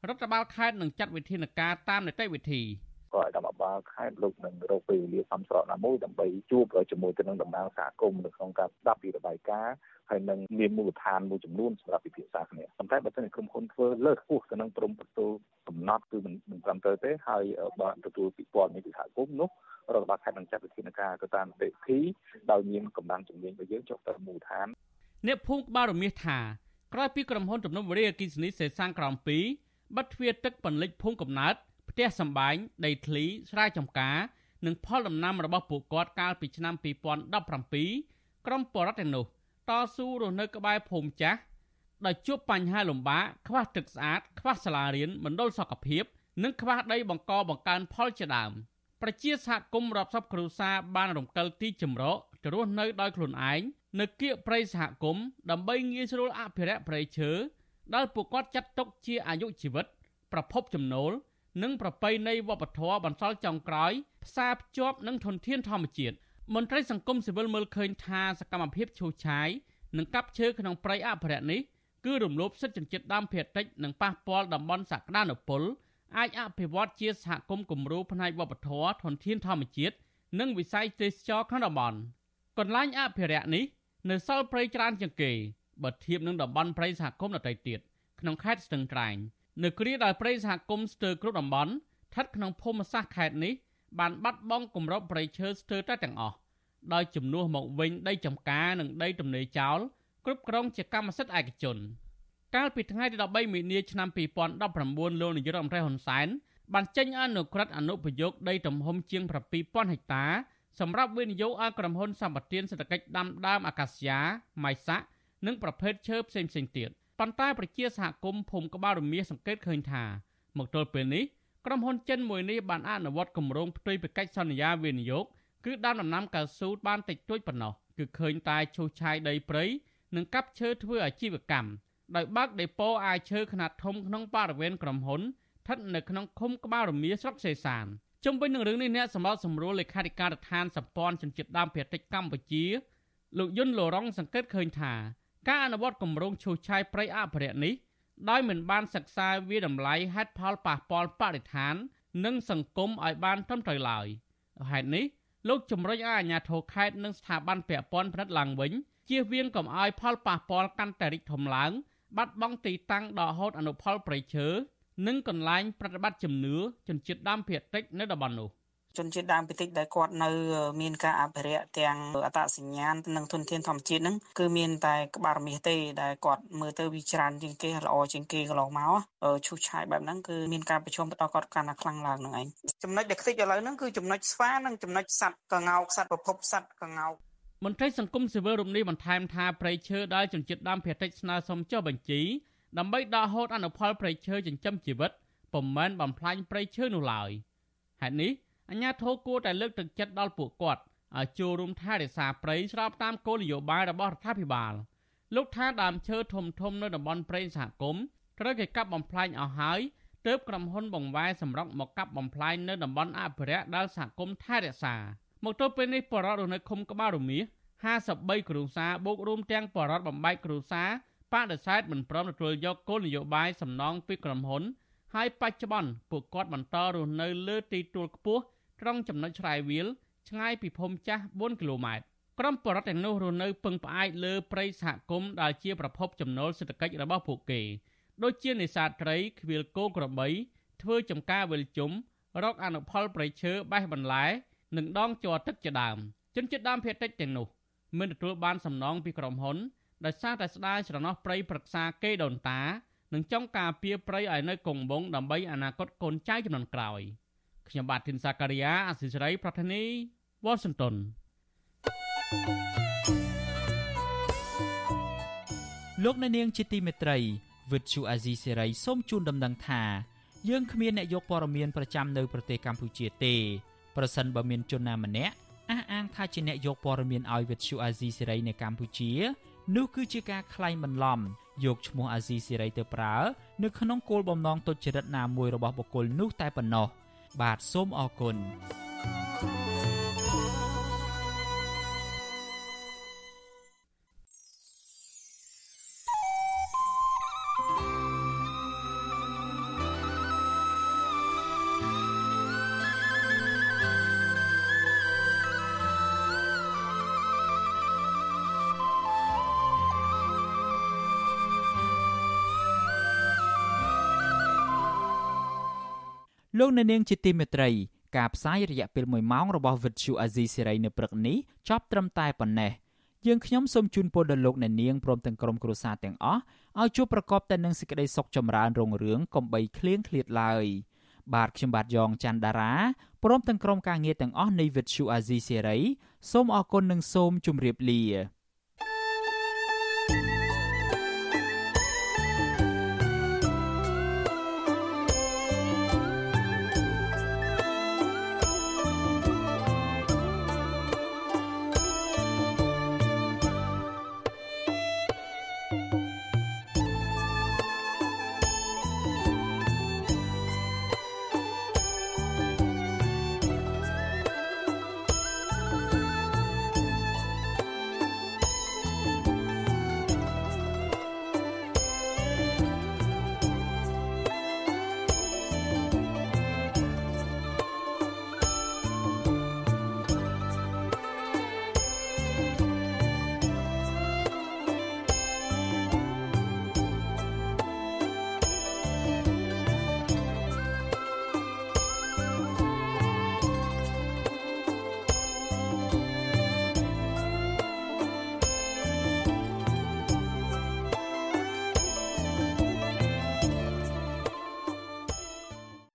រដ្ឋបាលខេត្តនឹងចាត់វិធានការតាមនីតិវិធី ក៏ឲ្យតាមបាលខេត្តលោកនឹងរកពេលវេលាសំស្របណាមួយដើម្បីជួបជាមួយទៅនឹងតំណាងសហគមន៍នៅក្នុងការស្ដាប់ពីរបាយការណ៍ហើយនឹងមានមូលដ្ឋានមួយចំនួនសម្រាប់ពិភាក្សាគ្នាប៉ុន្តែបើសិនជាក្រុមហ៊ុនធ្វើលើសខ្ពស់ទៅនឹងព្រំប្រទល់កំណត់គឺមិនមិនត្រឹមត្រូវទេហើយបើទទួលពិព័រណ៍នៃសហគមន៍នោះរដ្ឋបាលខេត្តនឹងចាត់វិធានការទៅតាមនីតិវិធីដោយមានកម្លាំងជំនាញរបស់យើងចុះទៅមូលដ្ឋានអ្នកភូមិក្បាលរមៀសថាក្រោយពីក្រុមហ៊ុនទំនប់វារីអគ្គិសនីសេសាំងក្រោម2បាត់ទ្វារទឹកពន្លិចភូមិកំណើត ផ្ទះសម្បែងដីធ្លីស្រែចម្ការ និងផលដំណាំរបស់ពួកគាត់កាលពីឆ្នាំ2017ក្រុមបរដ្ឋទាំងនោះតស៊ូរស់នៅក្បែរភូមិចាស់ដោយជួបបញ្ហាលំបាកខ្វះទឹកស្អាតខ្វះសាលារៀនមណ្ឌលសុខភាព និងខ្វះដីបង្កបង្កើនផលជាដើមប្រជាសហគមន៍រាប់សិបគ្រួសារបានរំកិលទីជម្រកទៅរស់នៅដោយខ្លួនឯងនៅគៀកព្រៃសហគមន៍ដើម្បីងាយស្រួលអភិរក្សព្រៃឈើដែលពួកគាត់ចាត់ទុកជាអាយុជីវិត ប្រភពចំណូល និងប្រពៃណីវប្បធម៌បន្សល់ចុងក្រោយផ្សារភ្ជាប់នឹងធនធានធម្មជាតិមន្ត្រីសង្គមស៊ីវិលមើលឃើញថាសកម្មភាពឈូសឆាយនិងកាប់ឈើក្នុងព្រៃអភិរក្សនេះគឺរំលោភសិទ្ធិជនជាតិដើមភាគតិចនិងប៉ះពាល់តំបន់សក្តានុពលអាចអភិវឌ្ឍជាសហគមន៍គំរូផ្នែកវប្បធម៌ធនធានធម្មជាតិនិងវិស័យទេសចរក្នុងតំបន់កន្លែងអភិរក្សនេះនៅសល់ព្រៃច្រើនជាងគេបើធៀបនឹងតំបន់ព្រៃសហគមន៍ដទៃទៀតក្នុងខេត្តស្ទឹងត្រែង នៅគ្រាដែលព្រៃសហគមន៍ស្ទើរគ្រប់តំបន់ស្ថិតក្នុងភូមិសាស្ត្រខេត្តនេះបានបាត់បង់គម្របព្រៃឈើស្ទើរតែទាំងអស់ដោយជំនួសមកវិញដីចំការនិងដីទំនេរចោលគ្រប់គ្រងជាកម្មសិទ្ធិឯកជនកាលពីថ្ងៃទី13មីនាឆ្នាំ2019លោកនាយករដ្ឋមន្ត្រីហ៊ុនសែនបានចេញអនុក្រឹត្យអនុប្រយោគដីទំហំជាង7000ហិកតាសម្រាប់វិនិយោគឲ្យក្រុមហ៊ុនសម្បត្តិសេដ្ឋកិច្ចដាំដើមអាកាសយ៉ាម៉ៃសាក់និងប្រភេទឈើផ្សេងៗទៀត ប៉ុន្តែប្រជាសហគមន៍ភូមិក្បាលរមៀសសង្កេតឃើញថាមកទល់ពេលនេះក្រុមហ៊ុនចិនមួយនេះបានអនុវត្តគម្រោងផ្ទុយពីកិច្ចសន្យាវិនិយោគគឺដាំដំណាំកៅស៊ូបានតិចតួចប៉ុណ្ណោះគឺឃើញតែឈូសឆាយដីព្រៃនិងកាប់ឈើធ្វើអាជីវកម្មដោយបើកដេប៉ូអាយឈើខ្នាតធំក្នុងបរិវេណក្រុមហ៊ុនស្ថិតនៅក្នុងឃុំក្បាលរមៀស្រុកសេសានជុំវិញនឹងរឿងនេះអ្នកសម្របសម្រួលលេខាធិការដ្ឋានសម្ព័ន្ធជនជាតិដើមភាគតិចកម្ពុជាលោកយុនលរងសង្កេតឃើញថា ការអនុវត្តគម្រោងឈូសឆាយព្រៃអភិរក្សនេះដោយមិនបានសិក្សាវាតម្លៃហេតុផលប៉ះពាល់បរិស្ថាន និងសង្គមឲ្យបានត្រឹមត្រូវឡើយហេតុនេះលោកជំរុញឲ្យអាជ្ញាធរខេត្តនិងស្ថាប័នពាក់ព័ន្ធពិនិត្យឡើងវិញជៀសវាងកុំឲ្យផលប៉ះពាល់កាន់តែរីកធំឡើង បាត់បង់ទីតាំងដកហូតអនុផលប្រៃឈើនិងកន្លែងប្រតិបត្តិជំនឿជនជាតិដើមភាគតិចនៅតំបន់នោះ ជនជាតិដើមភាគតិចដែលគាត់នៅមានការអភិរក្សទាំងអត្តសញ្ញាណនិងធនធានធម្មជាតិហ្នឹងគឺមានតែក្បាលរមាសទេដែលគាត់មើលទៅវាច្រើនជាងគេល្អជាងគេកន្លងមកឈូសឆាយបែបហ្នឹងគឺមានការប្រឈមទៅដល់គាត់កាន់តែខ្លាំងឡើងហ្នឹងឯងចំណុចដែលខ្ទេចឥឡូវហ្នឹងគឺចំណុចស្វានិងចំណុចសัตว์កងោកសัตว์ប្រភពសัตว์កងោកមន្ត្រីសង្គមស៊ីវិលរំនេះបន្ថែមថាប្រៃឈើដែលជនជាតិដើមភាគតិចស្នើសុំចុះបញ្ជីដើម្បីដកហូតអនុផលប្រៃឈើចិញ្ចឹមជីវិតពុំមែនបំផ្លាញប្រៃឈើនោះឡើយហេតុនេះ អាជ្ញាធរគួរតែលើកទឹកចិត្តដល់ពួកគាត់ឲ្យចូលរួមថែរក្សាព្រៃស្របតាមគោលនយោបាយរបស់រដ្ឋាភិបាលលោកថាដើមឈើធំធំនៅតំបន់ព្រៃសហគមន៍ត្រូវគេកាប់បំផ្លាញអស់ហើយទើបក្រុមហ៊ុនបង្វែរសម្រុកមកកាប់បំផ្លាញនៅតំបន់អភិរក្សដែលសហគមន៍ថែរក្សាមកទល់ពេលនេះបរិវត្តនៅឃុំក្បាលរមៀស53គ្រួសារបូករួមទាំងបរិវត្តបំបែកគ្រួសារបដិសេធមិនព្រមទទួលយកគោលនយោបាយសំណងពីក្រុមហ៊ុនហើយបច្ចុប្បន្នពួកគាត់បន្តរស់នៅលើទីទួលខ្ពស់ ត្រង់ចំណុចឆ្លាយវាលឆ្ងាយពីភូមិចាស់4គីឡូម៉ែត្រក្រុមបរិវត្តទាំងនោះរស់នៅពឹងផ្អែកលើព្រៃសហគមន៍ដែលជាប្រភពចំណូលសេដ្ឋកិច្ចរបស់ពួកគេដូចជានេសាទត្រីខ្វៀលគោក្របីធ្វើចំការវិលជុំរកអនុផលព្រៃឈើបេះបន្លែនិងដងជ័រទឹកជាដើមជនជាតិដើមភាគតិចទាំងនោះមិនទទួលបានសំណងពីក្រុមហ៊ុនដោយសារតែស្ដាយស្រណោះព្រៃប្រឹក្សាគេដូនតា និងចង់ការពារព្រៃឲ្យនៅគង់វង្សដើម្បីអនាគតកូនចៅជំនាន់ក្រោយ ខ្ញុំបាទធីនសាការីយ៉ាអសិសរីប្រធានីវ៉ាស៊ីនតោនលោកអ្នកនាងជាទីមេត្រីវិទ្យុអាស៊ីសេរីសូមជូនដំណឹងថាយើងគ្មានអ្នកយកព័ត៌មានប្រចាំនៅប្រទេសកម្ពុជាទេប្រសិនបើមានជនណាម្នាក់អះអាងថាជាអ្នកយកព័ត៌មានឲ្យវិទ្យុអាស៊ីសេរីនៅកម្ពុជានោះគឺជាការក្លែងបន្លំយកឈ្មោះអាស៊ីសេរីទៅប្រើ នៅក្នុងគោលបំណងទុច្ចរិតណាមួយរបស់បុគ្គលនោះតែប៉ុណ្ណោះ បាទសូមអរគុណ លោកអ្នកនាងជាទីមេត្រីការផ្សាយរយៈពេល1ម៉ោងរបស់ Vuthu Azizi Serai នៅព្រឹកនេះចប់ត្រឹមតែប៉ុណ្ណេះយើងខ្ញុំសូមជូនពរដល់លោកអ្នកនាងព្រមទាំងក្រុមគ្រួសារទាំងអស់ឲ្យជួបប្រកបតែនឹងសេចក្តីសុខចម្រើនរុងរឿងកុំបីឃ្លៀងឃ្លាតឡើយបាទខ្ញុំបាទយ៉ងច័ន្ទដារាព្រមទាំងក្រុមការងារទាំងអស់នៃ Vuthu Azizi Serai សូមអរគុណនិងសូមជម្រាបលា